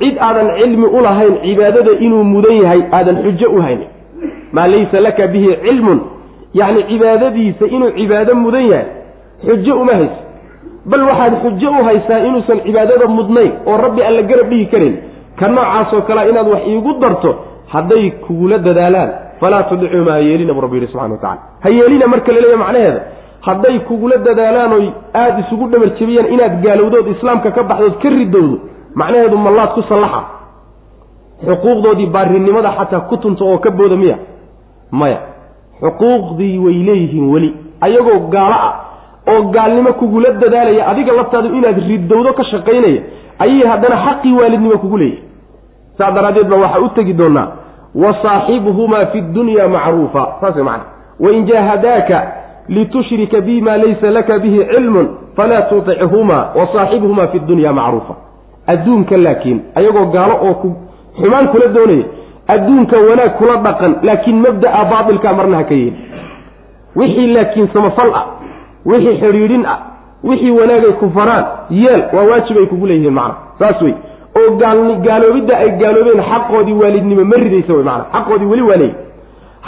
cid aadan cilmi u lahayn cibaadada inuu mudan yahay aadan xujo u haynin maa laysa laka bihi cilmun? Yacni cibaadadiisa inuu cibaado mudan yahay xujo uma haysa bal waxaad xujo u haysaa inuusan cibaadada mudnayn oo rabbi aan la garab dhigi karin. Ka noocaasoo kalea inaad wax iigu darto hadday kugula dadaalaan. Falaa tudicuma ha yeelina buu rabbi yihi subxana wa tacala ha yeelina marka la leeya macnaheeda. Hadday kugula dadaalaan oy aada isugu dhabar jebiyaan inaad gaalowdood islaamka ka baxdood ka ridowdo macnaheedu mallaad ku sallaxa? Xuquuqdoodii baarinimada xataa ku tunto oo ka booda miya? Maya. Xuquuqdii way leeyihiin weli. Ayagoo gaalo ah oo gaalnimo kugula dadaalaya adiga laftaadu inaad ridowdo ka shaqaynaya ayay haddana xaqii waalidnimo kugu leeyahay saa daraaddeed ba waxaa u tegi doonaa wa saaxibhumaa fi dunya macruufa. Saas way macana wain jaahadaaka litushrika bi ma laysa laka bihi cilmun falaa tutichumaa wa saaxibhumaa fi dunya macruufa adduunka laakiin ayagoo gaalo oo ku xumaan kula doonaya adduunka wanaag kula dhaqan laakiin mabda'a baatilkaa marna ha ka yeeli wixii laakiin samafal ah wixii xidhiidhin ah wixii wanaagay ku faraan yeel waa waajib ay kugu leeyihiin macna. Saas wey oo gaalni gaaloobidda ay gaaloobeen xaqoodii waalidnimo ma ridaysa wey macana xaqoodii weli waa leeyi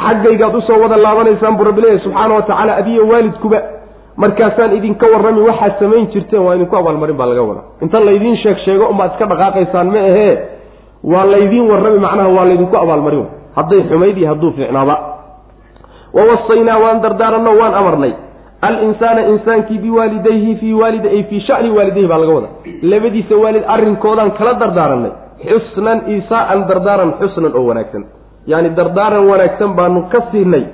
xaggaygaad u soo wada laabanaysaan buu rabbi leeyahy subxaana wa tacaala adiyo waalidkuba markaasaan idinka warrami waxaad samayn jirteen waa idinku abaalmarin baa laga wadaa. Inta laydiin sheeg sheego umaad iska dhaqaaqaysaan ma ahee waa laydiin warrami macnaha waa laydinku abaalmarin hadday xumayd iyo hadduu fiicnaaba. Wa wasaynaa waan dardaaranno waan amarnay. Alinsaana insaankii biwaalidayhi fii waalid ay fii shani waalidayhi baa laga wadaa. Labadiisa waalid arrinkoodaan kala dardaaranay xusnan isaaan dardaaran xusnan oo wanaagsan. Yacni dardaaran wanaagsan baanu ka siinay.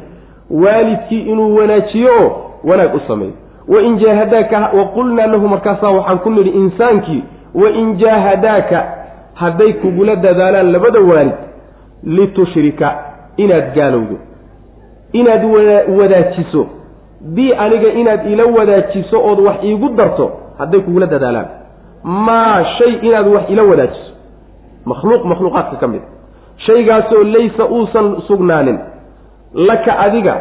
Waalidkii inuu wanaajiyo oo wanaag u sameeyo wain jaahadaaka wa qulnaa lahu markaasaa waxaan ku nidhi insaankii wain jaahadaaka hadday kugula dadaalaan labada waalid litushrika inaad gaalowdo. Inaad wadaajiso. Bi aniga inaad ila wadaajiso ood wax iigu darto hadday kugula dadaalaan. Maa shay inaad wax ila wadaajiso. Makhluuq makhluuqaadka ka mid. Shaygaasoo laysa uusan sugnaanin laka adiga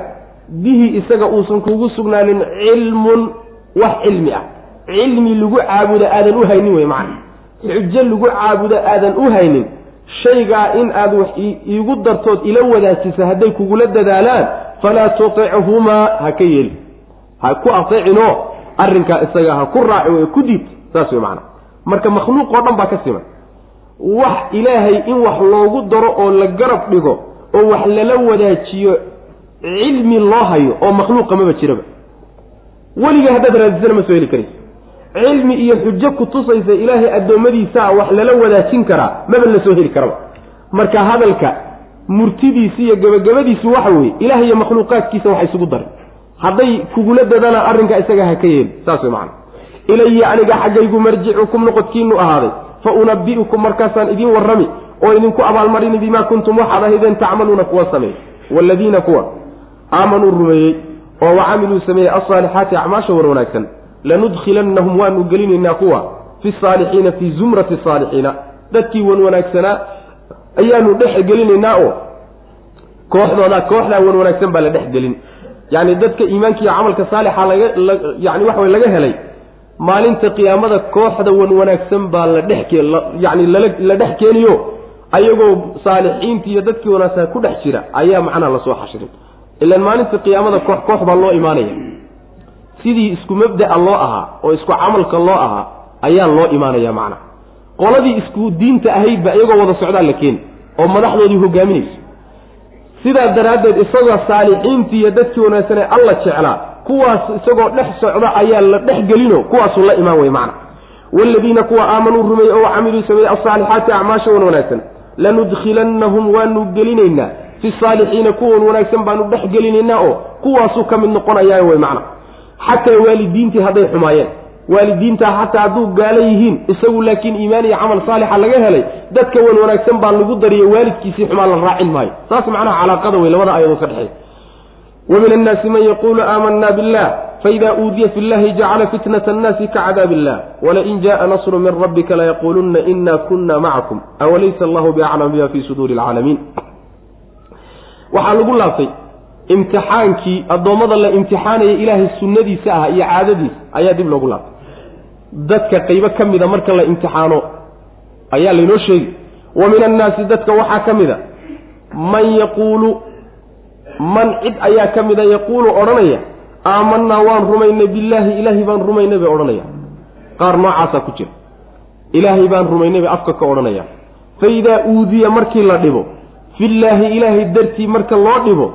bihi isaga uusan kugu sugnaanin cilmun wax cilmi ah. Cilmi lagu caabuda aadan u haynin wey macana xujo lagu caabudo aadan u haynin. Shaygaa in aad wax iigu dartood ila wadaajisa hadday kugula dadaalaan falaa tutichumaa ha ka yeeli. Ha ku ateecinoo arrinkaa isaga ha ku raaci o ku diid saas wey macana marka makhluuq oo dhan baa ka siman. Wax ilaahay in wax loogu daro oo la garab dhigo oo wax lala wadaajiyo cilmi loo hayo oo makhluuqa maba jiraba. Weliga haddaad raadisana ma soo heli karaysa cilmi iyo xujo ku tusaysa ilaahay addoommadiisaa wax lala wadaajin karaa maba la soo heli karaba. Marka hadalka murtidiisi iyo gebagabadiisu waxa weeye ilaah iyo makhluuqaadkiisa waxa isugu daray hadday kugula dadana arrinka isaga ha ka yeeli saas way macana ilaya aniga xaggaygu marjicukum noqodkiinu ahaaday fa unabi'ukum markaasaan idiin warrami oo idinku abaalmarini bimaa kuntum waxaad ahaydeen tacmaluuna kuwa sameey waaladiina kuwa aamanuu rumeeyey oo wacamiluu sameeyey alsaalixaati acmaasha war wanaagsan lanudkhilannahum waanu gelinaynaa kuwa fi saalixiina fii zumrati saalixiina. Dadkii wan wanaagsanaa ayaanu dhex gelinaynaa oo kooxdooda kooxdaa wan wanaagsan baa la dhex gelin. Yacni dadka iimaanka iyo camalka saalixa laga yani waxa way laga helay maalinta qiyaamada kooxda wan wanaagsan baa la dhex yani la dhex keeniyo. Ayagoo saalixiinta iyo dadkii wanaagsan ku dhex jira ayaa macnaha la soo xashirin ilaan maalinta qiyaamada koox koox baa loo imaanaya. Sidii isku mabda'a loo ahaa oo isku camalka loo ahaa ayaa loo imaanaya macnaha qoladii isku diinta ahaydba iyagoo wada socdaa la keeni oo madaxdoodii hogaaminayso sidaa daraaddeed isagoo saalixiintii iyo dadkii wanaagsan ee alla jeclaa kuwaas isagoo dhex socda ayaa la dhex gelino kuwaasuu la imaan wey macna. Waaladiina kuwa aamanuu rumeeyey oo camiluu sameeyey alsaalixaati acmaasha wan wanaagsan lanudkhilannahum waanu gelinaynaa fi saalixiina kuwan wanaagsan baanu dhex gelinaynaa oo kuwaasuu ka mid noqonayaa wey macna. Xataa waalidiintii hadday xumaayeen. Waalidiintaa xataa hadduu gaalo yihiin isagu laakiin iimaan iyo camal saalixa laga helay dadka wan wanaagsan baa lagu dariyo waalidkiisii xumaan la raacin maayo. Saas macnaha calaaqada wey labada ayadood ka dhexeey wa annaasi man yaquulu aamanna billah faida uudiya fi llahi jacala fitnata annaasi kacadaab illah walain jaءa nasru min rabbika layaquulunna ina kuna macakum. Awalaysa allahu biaclam biha fi suduuri alcaalamiin waxaa lagu laabtay imtixaankii addoommada la imtixaanaya ilaahay sunnadiisa ah iyo caadadiisa ayaa dib loogu laabtay. Dadka qaybo ka mida marka la imtixaano ayaa laynoo sheegi wa min annaasi dadka waxaa ka mida man yaquulu man cid ayaa ka mida yaquulu odhanaya aamanaa waan rumaynay billaahi ilaahay baan rumaynay bay odhanaya. Qaar noocaasaa ku jira ilaahay baan rumaynay bay afka ka odhanaya. Fa idaa uudiya markii la dhibo fillaahi ilaahay dartii marka loo dhibo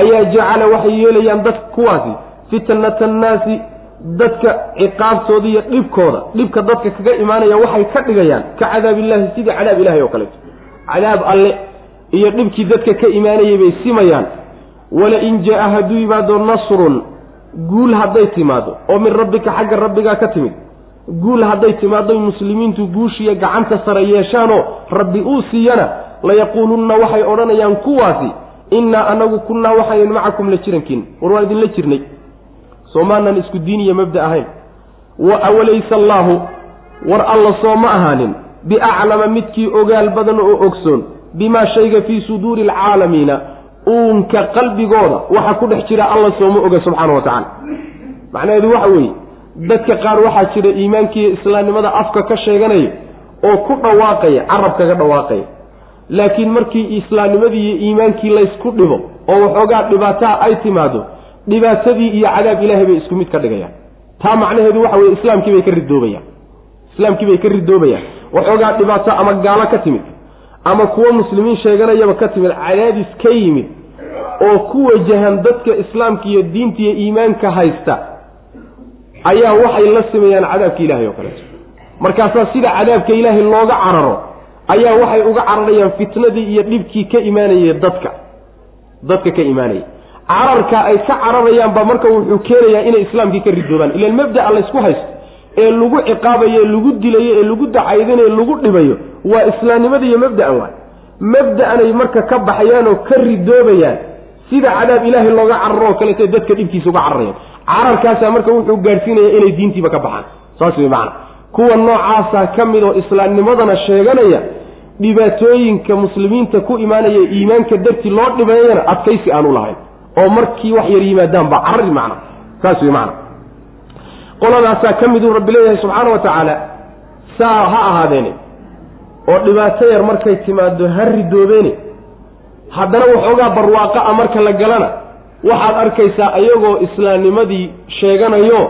ayaa jacala waxay yeelayaan dadka kuwaasi fitnata annaasi dadka ciqaabtooda iyo dhibkooda dhibka dadka kaga imaanaya waxay ka dhigayaan ka cadaabillaahi sidii cadaab ilahay oo kaleeto cadaab alle iyo dhibkii dadka ka imaanayay bay simayaan. Wala-in jaa hadduu yimaado nasrun guul hadday timaado oo min rabbika xagga rabbigaa ka timid. Guul hadday timaado muslimiintu guushiya gacanta sare yeeshaanoo rabbi uu siiyana layaquulunna waxay odhanayaan kuwaasi innaa anagu kunnaa waxaynan macakum la jirankiin. War waan idinla jirnay. Soomaanan isku diin iyo mabda ahayn. Wa awalaysa allaahu war alla soo ma ahaanin biaclama midkii ogaal badan oo ogsoon bimaa shayga fii suduuri alcaalamiina uunka qalbigooda waxa ku dhex jira alla sooma oga subxaana wa tacaala. Macnaheedu waxa weeye dadka qaar waxaa jira iimaankiiyo islaamnimada afka ka sheeganaya oo ku dhawaaqaya carab kaga dhawaaqaya laakiin markii islaamnimadii iyo iimaankii laysku dhibo oo waxoogaa dhibaataa ay timaado dhibaatadii iyo cadaab ilaahay bay isku mid ka dhigayaan. Taa macnaheedu waxa weye islaamkii bay ka ridoobayaan islaamkii bay ka ridoobayaan waxoogaa dhibaato ama gaalo ka timid ama kuwo muslimiin sheeganayaba ka timid cadaadis ka yimid oo ku wajahan dadka islaamka iyo diinta iyo iimaanka haysta ayaa waxay la sameeyaan cadaabka ilaahay oo kaleeto markaasaa sida cadaabka ilaahay looga cararo ayaa waxay uga cararayaan fitnadii iyo dhibkii ka imaanayay dadka. Dadka ka imaanaya cararka ay ka cararayaanba marka wuxuu keenayaa inay islaamkii ka ridoobaan ilan mabda'a laysku haysto ee lagu ciqaabayo ee lagu dilayo ee lagu dacaydinayo lagu dhibayo waa islaamnimada iyo mabda'an waay. Mabda'anay marka ka baxayaan oo ka ridoobayaan. Sida cadaab ilaahay looga cararo oo kaleeto dadka dhibkiisa uga cararayaan. Cararkaasaa marka wuxuu gaadhsiinaya inay diintiiba ka baxaan. Saas wey macana kuwa noocaasaa ka mid oo islaamnimadana sheeganaya dhibaatooyinka muslimiinta ku imaanaya iimaanka dartii loo dhibayana adkaysi aanu lahayn oo markii wax yar yimaadaan baa carari macna saas wey macana qoladaasaa ka miduu rabbi leeyahay subxaana wa tacaala saa ha ahaadeene oo dhibaato yar markay timaado ha ridoobeene haddana waxoogaa barwaaqa a marka la galana waxaad arkaysaa iyagoo islaamnimadii sheeganayo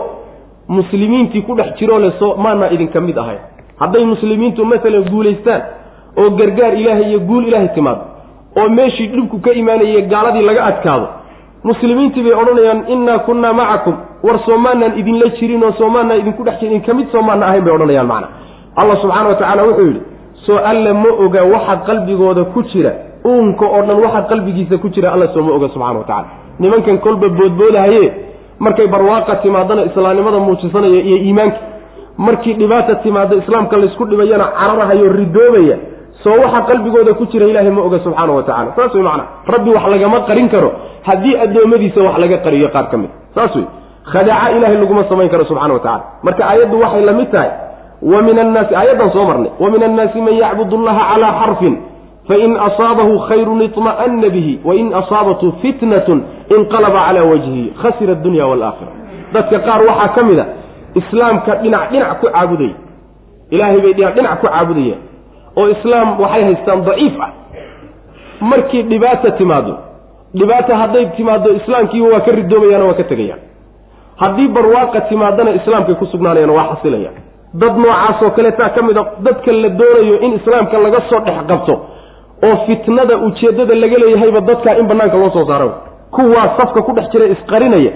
muslimiintii ku dhex jiroo le soo maanaa idinka mid ahayn hadday muslimiintu masalan guulaystaan oo gargaar ilaahay iyo guul ilaahay timaado oo meeshii dhibku ka imaanayay gaaladii laga adkaado. Muslimiintii bay odhanayaan innaa kunnaa macakum war soomaanaan idinla jirin oo soomaanaan idinku dhex jirin ka mid soomaana ahayn bay odhanayaan macna allah subxaana wa tacaala wuxuu yidhi soo alle ma oga waxa qalbigooda ku jira uunka oo dhan waxa qalbigiisa ku jira alla soo ma oga subxana wa tacala nimankan kolba boodboodahaye markay barwaaqa timaadana islaamnimada muujisanaya iyo iimaanka. Markii dhibaata timaado islaamka laysku dhibayana cararahayo ridoobaya soo waxa qalbigooda ku jira ilaahay ma oga subxaana wa tacala saas wey macana rabbi wax lagama qarin karo. Haddii addoommadiisa wax laga qariyo qaar ka mid. Saas wey khadaaca ilaahay laguma samayn karo subxana wa tacala marka aayaddu waxay la mid tahay wa min annaasi aayaddan soo marnay wa min annaasi man yacbud allaha calaa xarfin fain asaabahu khayrun iطma'ana bihi wain asaabathu fitnatun inqalaba calaa wajhihi khasira addunya waalaakhira dadka qaar waxaa ka mid a islaamka dhinac dhinac ku caabudaya. Ilaahay bay dhinac dhinac ku caabudayaan oo islaam waxay haystaan daciif ah. Markii dhibaata timaado dhibaata hadday timaado islaamkiiba waa ka ridoobayaan waa ka tegayaan haddii barwaaqa timaadana islaamkay ku sugnaanayaan waa xasilayaan dad noocaasoo kaleetaa ka mid a dadka la doonayo in islaamka laga soo dhex qabto oo fitnada ujeeddada laga leeyahayba dadkaa in bannaanka loo soo saaro. Kuwaa safka ku dhex jira isqarinaya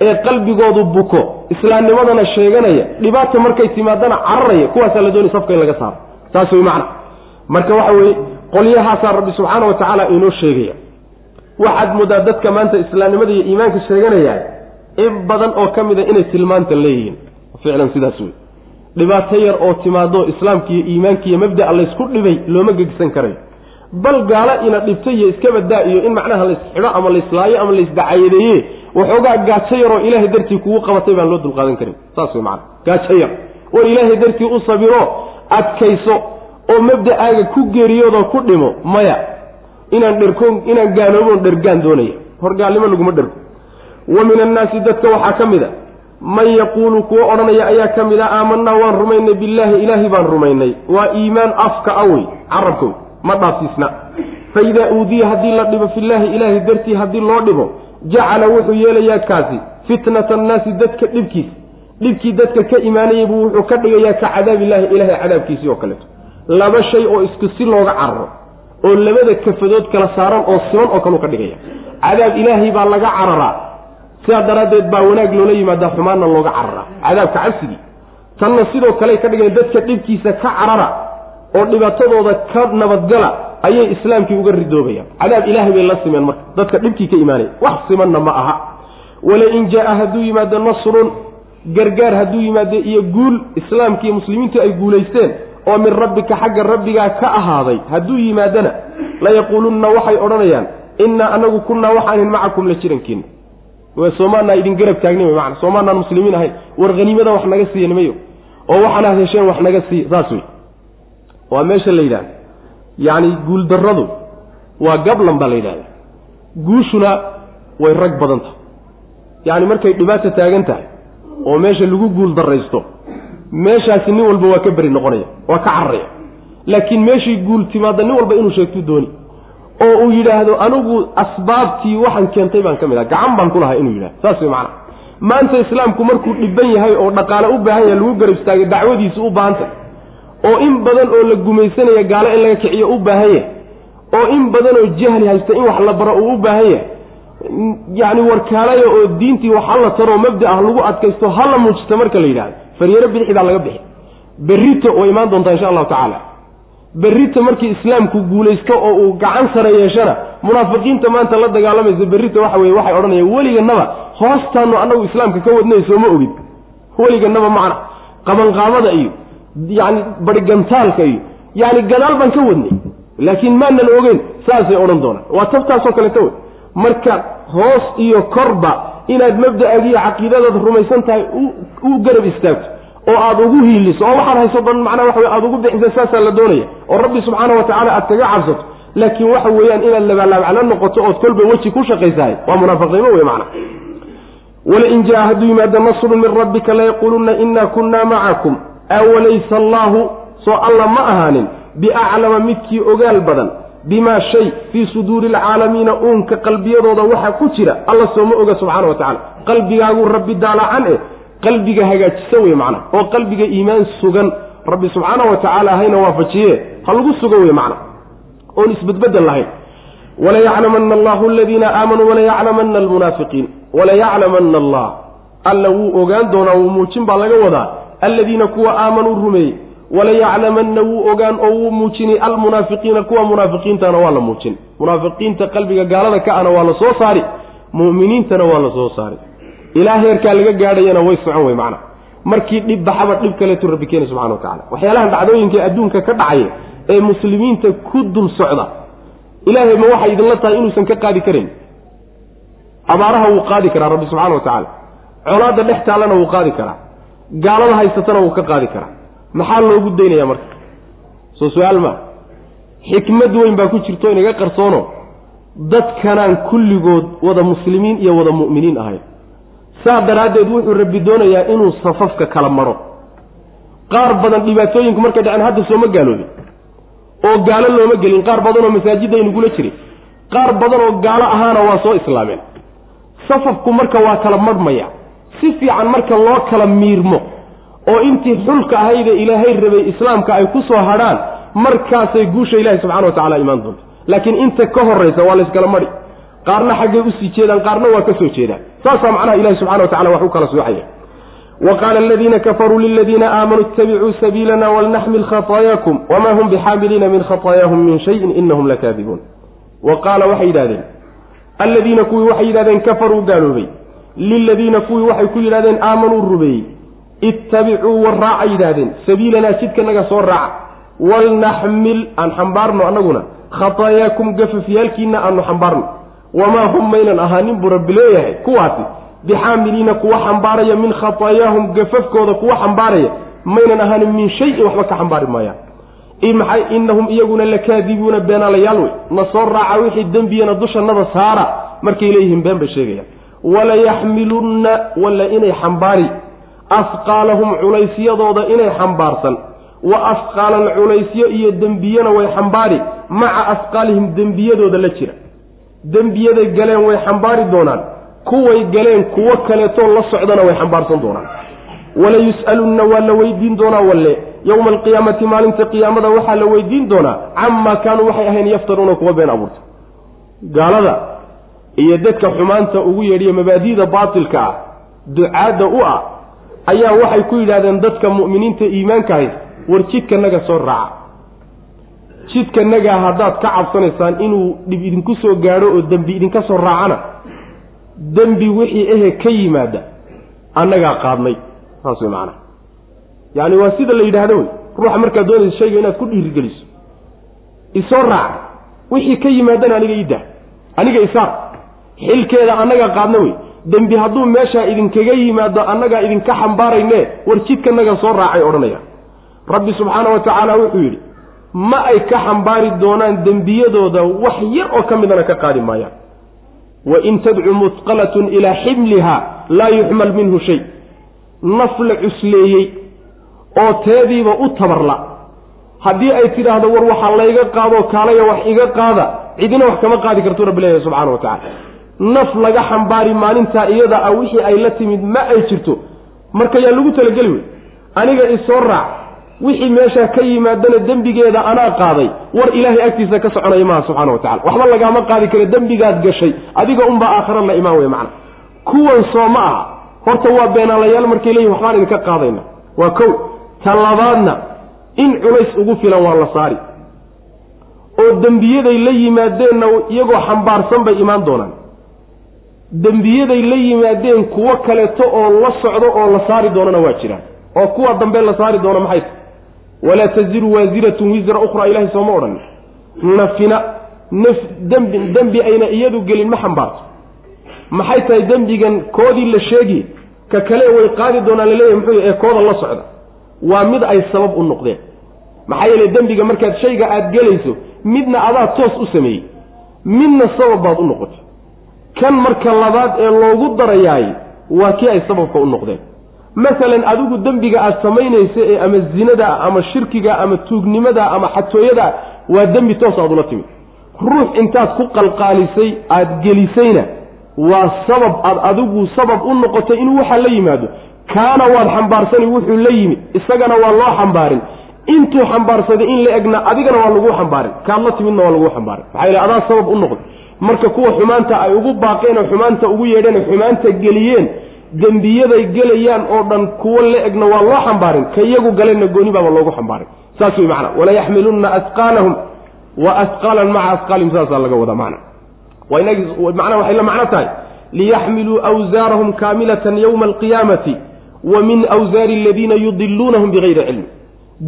ee qalbigoodu buko islaamnimadana sheeganaya dhibaata markay timaadana cararaya kuwaasaa la doonaya safka in laga saaro saas wey macna. Marka waxa weeye qolyahaasaa rabbi subxaana wa tacaala inoo sheegaya. Waxaad moodaa dadka maanta islaamnimada iyo iimaanka sheeganayaa in badan oo ka mid a inay tilmaantan leeyihiin. Ficlan sidaas wey dhibaato yar oo timaado islaamkiiyo iimaankiiyo mabda'a laysku dhibay looma gegsan karayo bal gaalo ina dhibtay iyo iska badaa iyo in macnaha laysxidho ama layslaayo ama laysdacayadeeye waxoogaa gaajo yaroo ilaahay dartii kugu qabatay baan loo dulqaadan karin. Saas wey macana gaajo yar. Oo ilaahay dartii u sabiro adkayso oo mabda'aaga ku geeriyoodoo ku dhimo maya. Inaan dherko inaan gaalooboon dhergaan doonaya. Horgaalnimo laguma dhergo wa min annaasi dadka waxaa ka mid a. Man yaquulu kuwo odhanaya ayaa ka mid a aamanaa waan rumaynay billaahi ilaahi baan rumaynay. Waa iimaan afka awey carabkow ma dhaafsiisna fa idaa uudiya haddii la dhibo fillaahi ilaahi dartii haddii loo dhibo jacala wuxuu yeelayaa kaasi fitnata annaasi dadka dhibkiisa dhibkii dadka ka imaanayay buu wuxuu ka dhigayaa ka cadaabillahi ilaahay cadaabkiisii oo kaleeto. Laba shay oo isku si looga cararo oo labada kafadood kala saaran oo siman oo kaleu ka dhigaya. Cadaab ilaahay baa laga cararaa. Sidaa daraaddeed baa wanaag loola yimaadaa xumaanna looga cararaa. Cadaabka cabsigii. Tanna sidoo kale ka dhigayan dadka dhibkiisa ka carara oo dhibaatadooda ka nabadgala ayay islaamkii uga ridoobayaan. Cadaab ilaahay bay la simeen marka. Dadka dhibkii ka imaanaya wax simanna ma aha. Walain jaa hadduu yimaado nasrun gargaar hadduu yimaado iyo guul islaamkiiyo muslimiintu ay guulaysteen oo min rabbika xagga rabbigaa ka ahaaday hadduu yimaadana layaquulunna waxay odhanayaan innaa anagu kunnaa waxaanin macakum la jirankiina soomaanaa idin garab taagnin mana soomaanaan muslimiin ahayn war haniimada wax naga siiya nimayo oo waxaanaad hesheen wax naga siiya saas wey waa meesha la yidhahda yacni guuldarradu waa gablan baa la yidhahda guushuna way rag badan tahay. Yacni markay dhibaata taagan tahay oo meesha lagu guul darraysto meeshaasi nin walba waa ka beri noqonaya waa ka cararaya. Laakiin meeshii guul timaadda nin walba inuu sheegtuu dooni. Oo uu yidhaahdo anigu asbaabtii waxaan keentay baan ka mid ah gacan baan ku lahay inuu yidhahdo saas way macana maanta islaamku markuu dhiban yahay oo dhaqaale u baahan yahay lagu garab istaagay dacwadiisu u baahantay oo in badan oo la gumaysanaya gaalo in laga kiciyo u baahan yahay. Oo in badan oo jahli haysta in wax la baro uu u baahan yahay yacni warkaalaya oo diintii wax hala taroo mabda ah lagu adkaysto hala muujista marka la yidhahdo faryaro bidixi baa laga bixi. Berrito way imaan doontaa insha allahu tacaala. Berrito markii islaamku guulaysto oo uu gacan sare yeeshana munaafiqiinta maanta la dagaalamaysa berrito waxa weye waxay odhanayaan weliganaba hoostaanu annagu islaamka ka wadnay sooma ogid. Weliganaba macna qabanqaabada iyo yacni barigantaalka iyo yacni gadaal baan ka wadnay. Laakiin maanan ogeyn saasay odhan doonaan. Waa tabtaasoo kaleta wey marka hoos iyo korba inaad mabda'aagiiyo caqiidadaad rumaysan tahay u garab istaagto oo aada ugu hiiliso oo waxaad hayso dhan macnaha waxa aada ugu bixisa saasaa la doonaya oo rabbi subxaana wa tacala aad kaga cabsato. Laakiin waxa weeyaan inaad labaalaabcala noqoto ood kolba weji ku shaqaysahay waa munaafiqnimo wey macna walain jaa hadduu yimaado nasrun min rabbika layaquulunna inaa kunna macakum. Awalaysa allaahu soo alla ma ahaanin biaclama midkii ogaal badan bimaa shay fii suduuri alcaalamiina uunka qalbiyadooda waxaa ku jira alla sooma oga subxaana wa tacala qalbigaaguu rabbi daalacan eh qalbiga hagaajisan wey macna oo qalbiga iimaan sugan rabbi subxaana wa tacaala hayna waafajiye ha lagu sugan wey macna oon isbedbedel lahayn. Walayaclamana allahu aladiina aamanuu walayaclamana almunaafiqiin walayaclamana allah. Alla wuu ogaan doonaa wuu muujin baa laga wadaa alladiina kuwa aamanuu rumeeyey walayaclamanna wuu ogaan oo wuu muujinay almunaafiqiina kuwa munaafiqiintana waa la muujin. Munaafiqiinta qalbiga gaalada ka ana waa la soo saari mu'miniintana waa la soo saari. Ilaa heerkaa laga gaadhayana way socon wey macna. Markii dhib baxaba dhib kaleetu rabbi keena subxana wa tacala waxyaalahan dhacdooyinka adduunka ka dhacaya ee muslimiinta ku dul socda ilaahay ma waxay idinla tahay inuusan ka qaadi karin. Abaaraha wuu qaadi karaa rabbi subxana wa tacaala. Colaadda dhex taallana wuu qaadi karaa. Gaalada haysatana wuu ka qaadi karaa maxaa loogu daynaya marka? Soo su'aal maa xikmad weyn baa ku jirto inaga qarsoono dadkanaan kulligood wada muslimiin iyo wada mu'miniin ahayn. Saa daraaddeed wuxuu rabbi doonayaa inuu safafka kala maro. Qaar badan dhibaatooyinku markay dhaceen hadda sooma gaaloobin. Oo gaalo looma gelin qaar badan oo masaajiddaynugula jiray qaar badan oo gaalo ahaana waa soo islaameen. Safafku marka waa kala marhmaya si fiican marka loo kala miirmo oo intii xulka ahayde ilaahay rabay islaamka ay ku soo hadhaan markaasay guusha ilahi subxana wa tacala imaan doonta laakiin inta ka horraysa waa layskala mari. Qaarna xaggay u sii jeedaan qaarna waa ka soo jeedaan. Saasaa macnaha ilahi subxana wa tacala wax u kala soocaya wa qaala aladiina kafaruu liladiina aamanuu ittabicuu sabiilana walnaxmil khataayakum wamaa hum bixaamiliina min khataayaahum min shayin inahum lakaadibuun wa qaala waxay yidhahdeen alladiina kuwii waxay yidhahdeen kafaruu gaaloobay. Liladiina kuwii waxay ku yidhahdeen aamanuu rumeeyey ittabicuu war raaca yidhaahdeen. Sabiilanaa jidkanaga soo raaca walnaxmil aan xambaarno annaguna. Khataayaakum gafafyaalkiina aanu xambaarno. Wamaa hum maynan ahaanin buu leeyahay. Kuwaasi bixaamiliina kuwa xambaaraya min khataayaahum gafafkooda kuwa xambaaraya. Maynan ahaanin min shayin waxba ka xambaari maayaan. Inahum iyaguna lakaadibuuna beenaalayaal wey. Na soo raaca wixii dembiyana dushannada saara. Markay leeyihiin been bay sheegayaan. Walayaxmilunna walla inay xambaari asqaalahum culaysyadooda inay xambaarsan. Wa asqaalan culaysyo iyo dembiyana way xambaari. Maca asqaalihim dembiyadooda la jira. Dembiyaday galeen way xambaari doonaan. Kuway galeen kuwo kaleetoo la socdana way xambaarsan doonaan. Wala yus'alunna waa la weydiin doonaa walle. Yowma alqiyaamati maalinta qiyaamada waxaa la weydiin doonaa. Camaa kaanuu waxay ahayn yaftaruuna kuwa been abuurta. Gaalada iyo dadka xumaanta ugu yeedhiya mabaadi'da baatilka ah ducaadda u ah ayaa waxay ku yidhahdeen dadka mu'miniinta iimaanka hays war jidkanaga soo raaca. Jidkanagaa haddaad ka cabsanaysaan inuu dhib idinku soo gaadho oo dembi idinka soo raacana dembi wixii ehe ka yimaada annagaa qaadnay. Saas way macanaha yacni waa sida la yidhaahdo wey. Ruuxa markaad doonaysa shayga inaad ku dhiirigeliso. Isoo raaca wixii ka yimaadana aniga ii dah aniga isaar xilkeeda annagaa qaadna wey dembi hadduu meeshaa idinkaga yimaado annagaa idinka xambaarayne war jidkanaga soo raacay odhanaya. Rabbi subxaana wa tacaala wuxuu yidhi ma ay ka xambaari doonaan dembiyadooda wax yar oo ka midana ka qaadi maayaan. Wa in tadcu musqalatun ilaa ximliha laa yuxmal minhu shay. Naf la cusleeyey oo teediiba u tabarla. Haddii ay tidhaahdo war waxaa layga qaadoo kaalaya wax iga qaada cidina wax kama qaadi kartuu rabbi leeyahay subxana wa tacala naf laga xambaari maalintaa iyada ah wixii ay la timid ma ay jirto. Marka yaa lagu talageli wey. Aniga isoo raac wixii meeshaa ka yimaadana dembigeeda anaa qaaday war ilaahay agtiisa ka soconaya maaha subxana wa tacala waxba lagaama qaadi kara dembigaad gashay adiga unbaa aakhara la imaan wey macna. Kuwan soo ma aha. Horta waa beenaalayaal markay leeyihiin waxbaan idinka qaadayna. Waa kow ta labaadna in culays ugu filan waa la saari. Oo dembiyaday la yimaadeenna iyagoo xambaarsan bay imaan doonaan dembiyaday la yimaadeen kuwo kaleeto oo la socdo oo la saari doonana waa jiraan. oo kuwa dambe la saari doono maxay? tahy walaa taziru waasiratun wisra ukhraa ilahay sooma odhan. nafina naf dembi dembi ayna iyadu gelin ma xambaarto. maxay tahay dembigan koodii la sheegi ka kale way qaadi doonaan laleeyahy muxuu ee kooda la socda. waa mid ay sabab u noqdeen. maxaa yeele dembiga markaad shayga aada gelayso midna adaa toos u sameeyey. midna sabab baad u noqotay kan marka labaad ee loogu darayaay waa kii ay sababka u noqdeen. Masalan adigu dembiga aada samaynaysa ee ama zinada ama shirkiga ama tuugnimada ama xatooyada waa dembi toos aad ula timid ruux intaad ku qalqaalisay aada gelisayna waa sabab aad adigu sabab u noqotay inuu waxaa la yimaado. Kaana waad xambaarsani wuxuu la yimi isagana waa loo xambaarin. Intuu xambaarsaday in la egna adigana waa laguu xambaarin. Kaad la timidna waa laguu xambaarin. Maxaa yidhi adaa sabab u noqday marka kuwa xumaanta ay ugu baaqeen oo xumaanta ugu yeedheen xumaanta geliyeen dembiyaday gelayaan oo dhan kuwo la egna waa loo xambaarin. Ka iyagu galayna gooni baaba loogu xambaarin. Saas wey macana walayaxmilunna asqaalahum wa asqaalan maca asqaalihim saasaa laga wadaa macna. Macnaha waxay la macno tahay. Liyaxmiluu awsaarahum kaamilatan yowma alqiyaamati wa min awsaari aladiina yudiluunahum bigayri cilmi.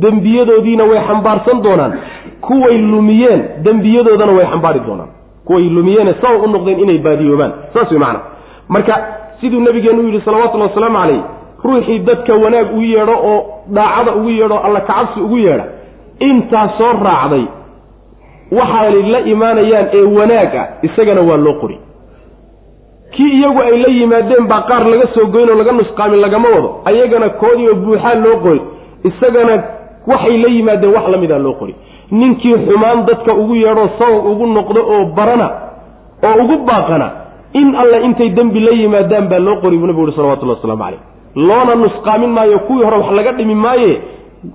Dembiyadoodiina way xambaarsan doonaan. Kuway lumiyeen dembiyadoodana way xambaari doonaan kuway lumiyeene sabab u noqdeen inay baadiyoobaan. Saas wey macana marka siduu nabigeenu yidhi salawatullahi wasalaamu calayh ruuxii dadka wanaag ugu yeedho oo daacada ugu yeedho alla kacabsi ugu yeedha intaa soo raacday waxaanay la imaanayaan ee wanaag ah isagana waa loo qori kii iyagu ay la yimaadeen baa qaar laga soo goyn oo laga nusqaamin lagama wado. Ayagana koodii oo buuxaa loo qori isagana waxay la yimaadeen wax la mida loo qori ninkii xumaan dadka ugu yeedhoo sabab ugu noqdo oo barana oo ugu baaqana in alle intay dembi la yimaadaan baa loo qori buu nabigu uhi salawatullah waslamu calayh. Loona nusqaamin maayo kuwii hore wax laga dhimi maaye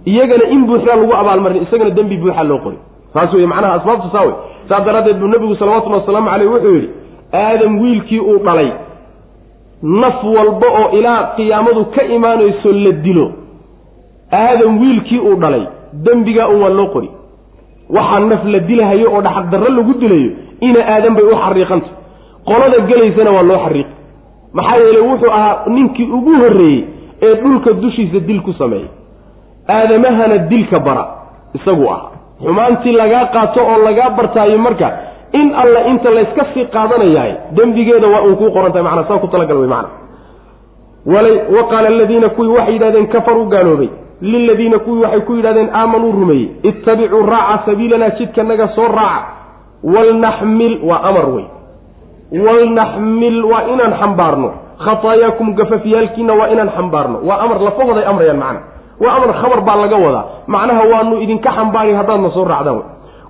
iyagana in buuxdaa lagu abaalmarin isagana dembi buuxa loo qori. Saas wey macnaha asbaabtu saa wey saas daraaddeed buu nebigu salawatullhi wasalaamu caleyh wuxuu yidhi aadam wiilkii uu dhalay naf walba oo ilaa qiyaamadu ka imaanayso la dilo. Aadam wiilkii uu dhalay dembigaa un waa loo qori waxaa naf la dilahayo oo dhaxaqdarro lagu dilayo ina aadan bay u xariiqanta. Qolada gelaysana waa loo xariiqi maxaa yeeley wuxuu ahaa ninkii ugu horreeyey ee dhulka dushiisa dil ku sameeyey. Aadamahana dilka bara isaguu ahaa xumaantii lagaa qaato oo lagaa bartaayo marka in alla inta layska sii qaadanayahay dembigeeda waa uun kuu qorantahay macnaa saa ku talagal wey macna wa qaala aladiina kuwii waxay yidhahdeen kafaruu gaaloobay liladiina kuwii waxay ku yidhahdeen aamanuu rumeeyey ittabicuu raaca sabiilanaa jidkanaga soo raaca. Walnaxmil waa amar wey walnaxmil waa inaan xambaarno. Khataayaakum gafafyaalkiina waa inaan xambaarno. Waa amar lafahooday amrayaan macna. Waa amar khabar baa laga wadaa. Macnaha waanu idinka xambaari haddaadna soo raacdaan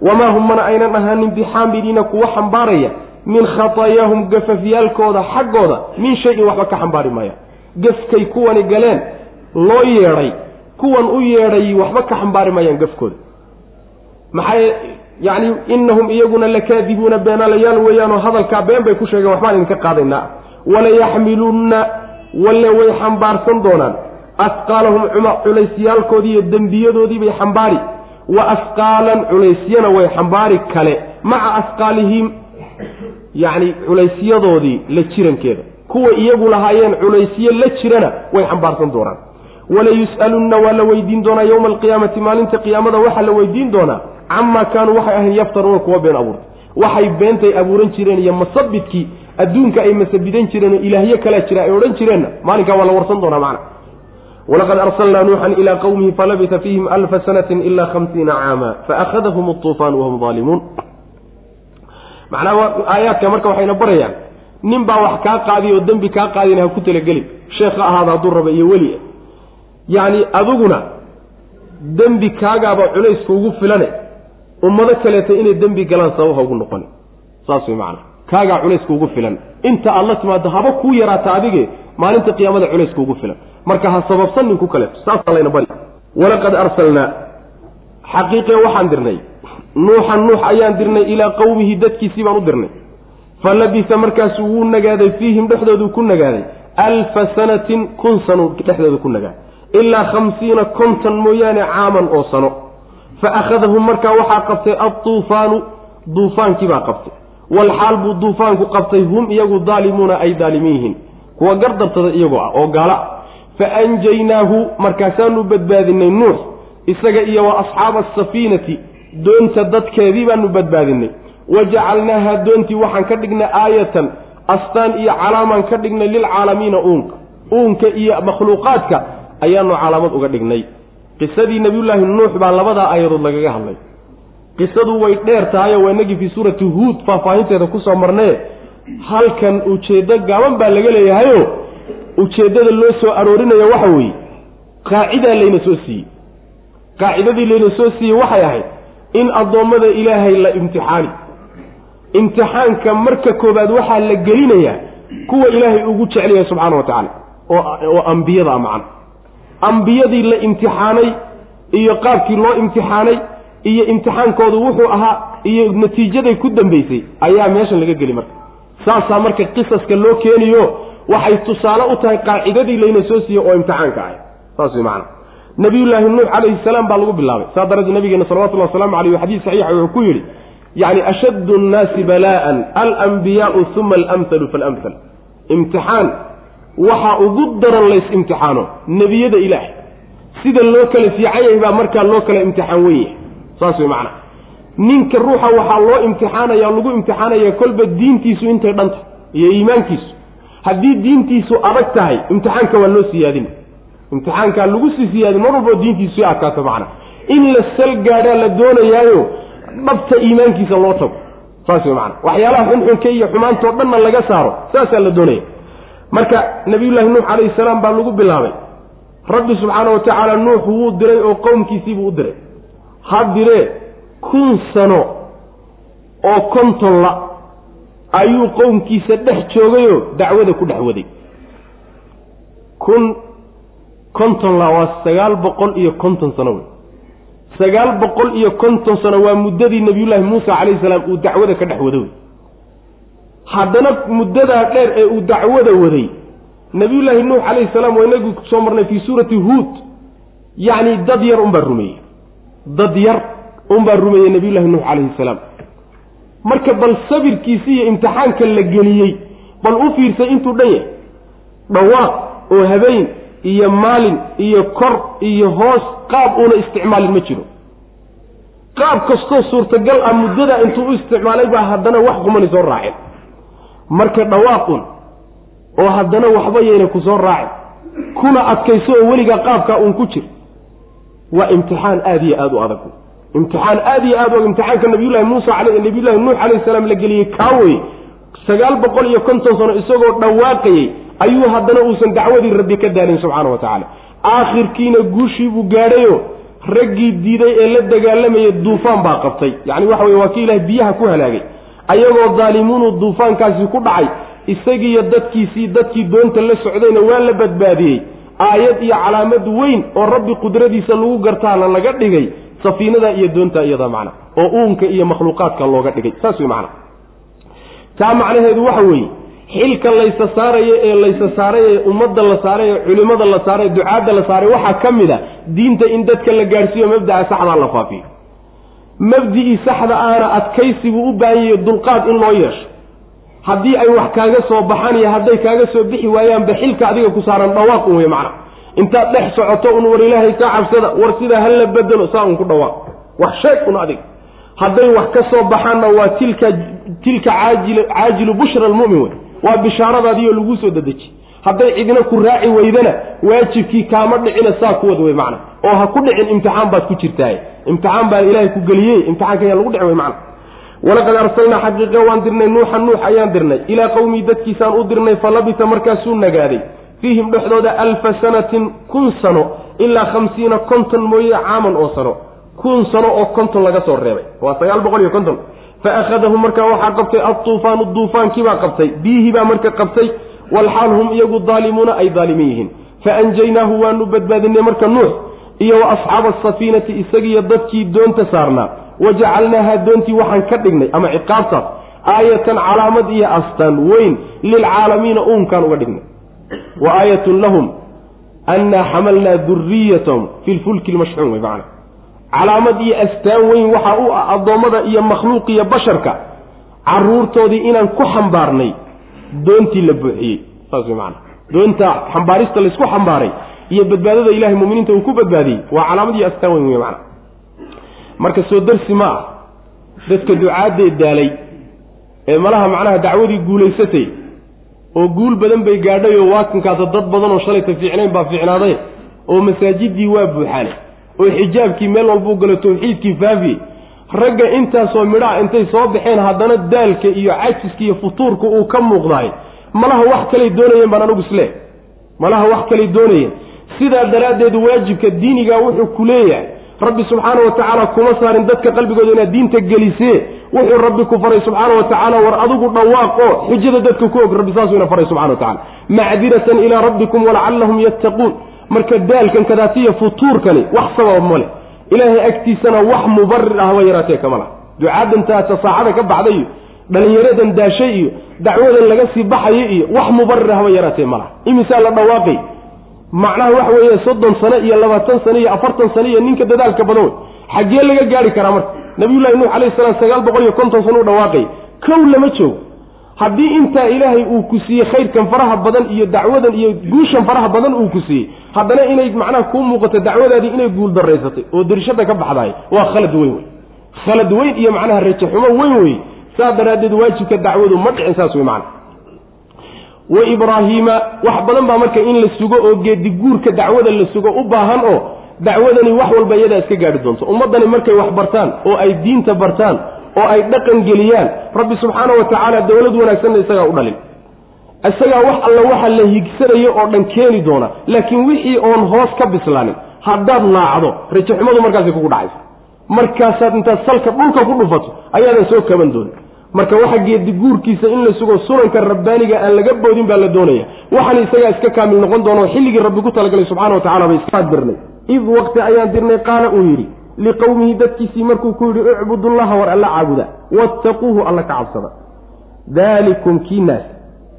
wamaa hum mana aynan ahaanin bixaamiliina kuwa xambaaraya min khataayaahum gafafyaalkooda xaggooda min shayin waxba ka xambaari maayaan gafkay kuwani galeen loo yeedhay kuwan u yeedhay waxba ka xambaari maayaan gafkooda. Maxaa yacni inahum iyaguna lakaadibuuna beenaalayaal weeyaanoo hadalkaa been bay ku sheegeen waxbaan idinka qaadaynaa walayaxmilunna walle way xambaarsan doonaan. Asqaalahum culaysyaalkoodii iyo dembiyadoodii bay xambaari. Wa asqaalan culeysyana way xambaari kale. Maca asqaalihim yacni culaysyadoodii la jirankeeda. Kuwa iyagu lahaayeen culaysyo la jirana way xambaarsan doonaan walayus'alunna waa la weydiin doonaa yowma alqiyaamati maalinta qiyaamada waxaa la weydiin doonaa camaa kaanuu waxay ahayn yaftaruuna kuwa been abuurtay. Waxay beentay abuuran jireen iyo masabidkii adduunka ay masabidan jireen oo ilaahyo kalaa jira ay odhan jireenna maalinkaa waa la warsan doonaa macna. Walaqad arsalnaa nuuxan ilaa qowmihi falabisa fiihim alfa sanatin ilaa hamsiina caama faakhadahum altuufaan wahum daalimuun macnaha aayaadka marka waxayna barayaan nin baa wax kaa qaadiy oo dembi kaa qaadina ha ku talagelin. Sheekh ha ahaada hadduu raba iyo weli yacni adiguna dembi kaagaaba culaysku ugu filane ummado kaleeta inay dembi galaan sabab ha ugu noqoni. Saas way macana kaagaa culaysku ugu filan. Inta aad timaado haba kuu yaraata adige maalinta qiyaamada culaysku ugu filan. Marka ha sababsan ninku kaleeto saasaa layna bari. Walaqad arsalnaa. Xaqiiqee waxaan dirnay. Nuuxan nuux ayaan dirnay ilaa qowmihi dadkiisii baan u dirnay. Fa labisa markaasuu wuu nagaaday fiihim dhexdooduu ku nagaaday. Alfa sanatin kun sanu dhexdooda ku nagaaday ilaa khamsiina konton mooyaane caaman oo sano. Fa akhadahum markaa waxaa qabtay adduufaanu duufaankii baa qabtay. Walxaal buu duufaanku qabtay hum iyagu daalimuuna ay daalimiin yihiin kuwa gardartada iyagoo ah oo gaala. Fa anjaynaahu markaasaanu badbaadinay nuux isaga iyo wa asxaaba asafiinati doonta dadkeedii baanu badbaadinay wa jacalnaaha doontii waxaan ka dhignay aayatan astaan iyo calaamaan ka dhignay lilcaalamiina uunka. Uunka iyo makhluuqaadka ayaanu calaamad uga dhignay. Qisadii nebiyullaahi nuux baa labadaa aayadood lagaga hadlay. Qisadu way dheer tahay oo waa inagii fii suurati huud faahfaahinteeda ku soo marnee. Halkan ujeeddo gaaban baa laga leeyahayo ujeeddada loo soo aroorinayo waxa weeye qaacidaa layna soo siiyey. Qaacidadii layna soo siiyey waxay ahayd in addoommada ilaahay la imtixaani. Imtixaanka marka koobaad waxaa la gelinayaa kuwa ilaahay ugu jecel subxaana wa tacaala oo ambiyada macna ambiyadii la imtixaanay iyo qaabkii loo imtixaanay iyo imtixaankoodu wuxuu ahaa iyo natiijaday ku dambaysay ayaa meeshan laga geli marka. Saasaa marka qisaska loo keeniyo waxay tusaale u tahay qaacidadii layna soo siiyey oo imtixaanka ahay. Saas wey macana nabiyullaahi nuux calayhi salaam baa lagu bilaabay. Saa daraaddeed nabigeena salawatullahi waslamu caleyh xadiis saxiixa wuxuu ku yidhi yacni ashaddu nnaasi balaa'an alambiyaau uma alamhalu faalamhal imtixaan waxaa ugu daran lays imtixaano nebiyada ilaah. Sida loo kala fiican yahay baa markaa loo kala imtixaan wen yahay saas wey macana ninka ruuxa waxaa loo imtixaanaya lagu imtixaanaya kolba diintiisu intay dhanta iyo iimaankiisu. Haddii diintiisu adag tahay imtixaanka waa loo siyaadin imtixaankaa lagu sii siyaadin mar walboo diintiisu sii adkaato macna. In la sal gaadhaa la doonayaayo dhabta iimaankiisa loo tago. Saas wey macana waxyaalaha xunxunka iyo xumaantoo dhanna laga saaro saasaa la doonaya marka nabiyullaahi nuux calayhi salaam baa lagu bilaabay. Rabbi subxaana wa tacaala nuux wuu diray oo qowmkiisiibuu u diray. Ha diree kun sano oo konton la ayuu qowmkiisa dhex joogayoo dacwada ku dhex waday. Kun konton la waa sagaal boqol iyo konton sano wey. Sagaal boqol iyo konton sano waa muddadii nabiyullaahi muusa calayhi salaam uu dacwada ka dhex wada wey haddana muddadaa dheer ee uu dacwada waday nabiyullaahi nuux calayhi salaam waa inagu soo marnay fii suurati huud. Yacni dad yar unbaa rumeeyey. Dad yar unbaa rumeeyey nabiyullahi nuux calayhi salaam. Marka bal sabirkiisi iyo imtixaanka la geliyey bal u fiirsay intuu dhan yahay. Dhawaaq oo habeen iyo maalin iyo kor iyo hoos qaab uuna isticmaalin ma jiro. Qaab kastoo suurtagal ah muddada intuu u isticmaalay baa haddana wax qumani soo raaceen marka dhawaaqun oo haddana waxba yayna ku soo raacin kuna adkayso oo weligaa qaabkaa uun ku jir waa imtixaan aada iyo aada u adag. Imtixaan aada iyo aad og imtixaanka nabiyullahi muusa nabiyullahi nuux calayhi salaam la geliyey kaa weye sagaal boqol iyo konton sano isagoo dhawaaqayey ayuu haddana uusan dacwadii rabbi ka daalin subxaana wa tacaala. Aakhirkiina guushii buu gaadhayo raggii diiday ee la dagaalamayay duufaan baa qabtay. Yacni waxa weye waa kii ilahay biyaha ku halaagay ayagoo daalimuunu duufaankaasi ku dhacay isagiiyo dadkiisii dadkii doonta la socdayna waa la badbaadiyey. Aayad iyo calaamad weyn oo rabbi qudradiisa lagu gartaana laga dhigay safiinada iyo doonta iyada macna oo uunka iyo makhluuqaadka looga dhigay. Saas wey macna. Taa macnaheedu waxa weeye xilka laysa saarayo ee laysa saaray ee ummadda la saaray ee culimmada la saaray ducaadda la saaray waxaa ka mid a diinta in dadka la gaadhsiiyo mabdaca saxdaa la faafiyo mabdicii saxda ahna adkaysiguu u baahan yahay dulqaad in loo yeesho. Haddii ay wax kaaga soo baxaan iyo hadday kaaga soo bixi waayaanba xilka adiga ku saaran dhawaaq un wey macna intaad dhex socoto un war ilaahay ka cabsada war sidaa hala bedelo saa un ku dhawaaq. Wax sheeg un adiga. Hadday wax ka soo baxaanna waa tilka tilka caajil caajilu bushra almu'min wey waa bishaaradaadiioo laguu soo dadeji hadday cidina ku raaci weydana waajibkii kaama dhicina saa kuwad wey macna. Oo ha ku dhicin imtixaan baad ku jirtaaye imtixaan baa ilaahay ku geliyey imtixaanka ayaa lagu dhicin wey macna. Walaqad arsalnaa xaqiiqa waan dirnay nuuxa nuux ayaan dirnay. Ilaa qowmii dadkiisaan u dirnay fa labisa markaasuu nagaaday. Fiihim dhexdooda alfa sanatin kun sano ilaa khamsiina konton mooye caaman oo sano. Kun sano oo konton laga soo reebay. Waa sagaal boqol iyo konton. Fa akhadahu markaa waxaa qabtay adtuufaanu duufaankiibaa qabtay. Biyihii baa marka qabtay walxaal hum iyagu daalimuuna ay daalimin yihiin fa anjaynaahu waanu badbaadinay marka nuux iyo wa asxaaba asafiinati isagiiyo dadkii doonta saarnaa wajacalnaaha doontii waxaan ka dhignay ama ciqaabtaas aayatan calaamad iyo astaan weyn lilcaalamiina uunkaan uga dhignay wa aayatun lahum annaa xamalnaa duriyatahum fi lfulki lmashxuun macana calaamad iyo astaan weyn waxaa u ah addoommada iyo makhluuq iyo basharka caruurtoodii inaan ku xambaarnay doontii la buuxiyey. Saas wey macana doonta xambaarista laysku xambaaray iyo badbaadada ilahay muminiinta uu ku badbaadiyey waa calaamad iyo astaan weyn wey macana marka soo darsi ma ah dadka ducaadee daalay ee malaha macnaha dacwadii guulaysatay oo guul badan bay gaadhay oo waakankaasa dad badan oo shalayta fiicnayn baa fiicnaaday oo masaajidii waa buuxaane oo xijaabkii meel walbuu galo tawxiidkii faafiyey ragga intaasoo midhaha intay soo baxeen haddana daalka iyo cajiska iyo futuurka uu ka muuqdaay malaha wax kalay doonayeen baan anugu islee malaha wax kalay doonayeen. Sidaa daraaddeed waajibka diiniga wuxuu ku leeyahay. Rabbi subxaana wa tacaala kuma saarin dadka qalbigooda inaad diinta gelisee. Wuxuu rabbi ku faray subxaana wa tacaala war adigu dhawaaqo xujada dadka ku og. Rabbi saasuu ina faray subxana wa tacala macdiratan ilaa rabbikum walacallahum yattaquun marka daalkan kadaatiya futuurkani wax sabab ma leh ilaahay agtiisana wax mubarir ahba yaraatee kama laha. Ducaadantaasa saacada ka baxday dhallinyaradan daashay iyo dacwadan laga sii baxayo iyo wax mubarira haba yaraatee malaha imisaa la dhawaaqay? Macnaha waxa weeye soddon sano iyo labaatan sano iyo afartan sano iyo ninka dadaalka badan. Wey xaggee laga gaari karaa marka. Nabiyullahi nuux alayhi salaam sagaal boqol iyo konton sano u dhawaaqay. Kow lama joogo haddii intaa ilaahay uu ku siiyey khayrkan faraha badan iyo dacwadan iyo guushan faraha badan uu ku siiyey haddana inay macnaha kuu muuqato dacwadaadii inay guul daraysatay oo dirishada ka baxdaay waa khalad weyn wey khalad weyn iyo macnaha rajaxumo weyn wey saa daraaddeed waajibka dacwadu ma dhicin saas wey macana wa ibraahiima wax badan baa marka in la sugo oo geedi guurka dacwada la sugo u baahan oo dacwadani wax walba iyadaa iska gaadhi doonto. Ummaddani markay wax bartaan oo ay diinta bartaan oo ay dhaqan geliyaan. Rabbi subxaana wa tacaala dowlad wanaagsanna isagaa u dhalin. Isagaa wax alla waxa la higsanayo oo dhan keeni doona laakiin wixii oon hoos ka bislaanin haddaad naacdo rajaxumadu markaasay kugu dhacaysa. Markaasaad intaad salka dhulka ku dhufato ayaadan soo kaban doonin. Marka waxa geedi guurkiisa in la sugo sunanka rabbaaniga aan laga boodin baa la doonaya. Waxaan isagaa iska kaamil noqon doono xilligii rabbi ku talagalay subxana wa tacala bay dirnay id waqti ayaan dirnay qaala uu yidhi liqowmihi dadkiisii markuu ku yidhi icbudullaha war alla caabuda wattaquuhu alla ka cabsada. Daalikum kii naas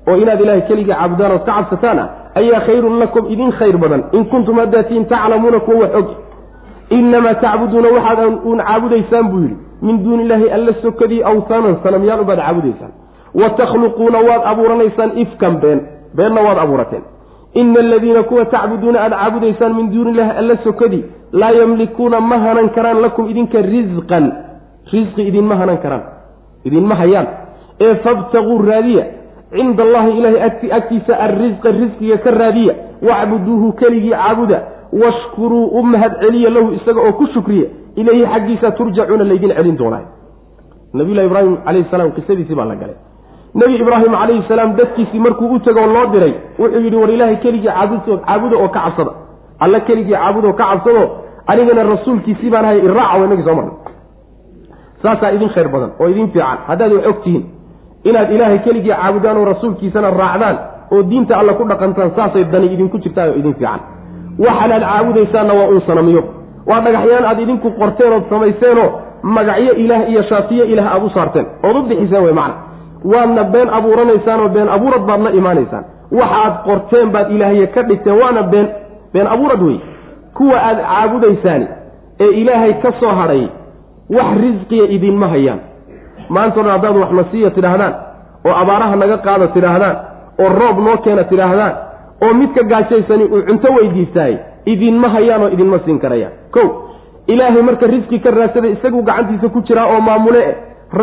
oo inaad ilahay keligii caabudaan ood ka cabsataan ah ayaa khayrun lakum idin khayr badan. In kuntum haddaatiin taclamuuna kuwa wax og inamaa tacbuduuna waxaad uun caabudaysaan buu yidhi. Min duuni illaahi alla sokadii awtaanan sanamyaal ubaad caabudaysaan. Wa takhluquuna waad abuuranaysaan ifkan been beenna waad abuurateen. Ina aladiina kuwa tacbuduuna aad caabudaysaan min duuni illahi alla sokadii laa yamlikuuna ma hanan karaan lakum idinka risqan risqi idinma hanan karaan. Idinma hayaan. Ee fabtaguu raadiya. Cinda allahi ilaahay agtiisa alrisqa risqiga ka raadiya. Wacbuduuhu keligii caabuda. Washkuruu u mahad celiya lahu isaga oo ku shukriya. Ilayhi xaggiisa turjacuuna laydin celin doonaa nabiyulahi ibraahim calayhi salaam qisadiisii baa la galay. Nebi ibraahim calayhi salaam dadkiisii markuu u tegoo loo diray wuxuu yidhi war ilaahay keligii caabud caabuda oo ka cabsada alla keligii caabud oo ka cabsado anigana rasuulkiisii baan ahay iraaca wa inagii soo marnay. Saasaa idin khayr badan oo idin fiican. Haddaad wax og tihiin inaad ilaahay keligii caabudaan oo rasuulkiisana raacdaan oo diinta alla ku dhaqantaan saasay dani idinku jirtaan oo idin fiican. Waxaanaad caabudaysaanna waa uun sanamiyo. Waa dhagaxyaan aad idinku qorteen ood samayseenoo magacyo ilaah iyo shaafiyo ilaah aad u saarteen. Ood u bixiseen wey macna. Waadna been abuuranaysaanoo been abuurad baad la imaanaysaan waxaad qorteen baad ilaahye ka dhigteen waana been been abuurad wey kuwa aad caabudaysaani ee ilaahay ka soo hadhay wax risqiya idinma hayaan. Maanta dhan haddaad wax nasiiya tidhaahdaan oo abaaraha naga qaada tidhaahdaan oo roob noo keena tidhaahdaan oo midka gaajaysani uu cunto weydiistaay idinma hayaan oo idinma siin karayaan. Kow ilaahay marka risqi ka raadsada isagu gacantiisa ku jiraa oo maamule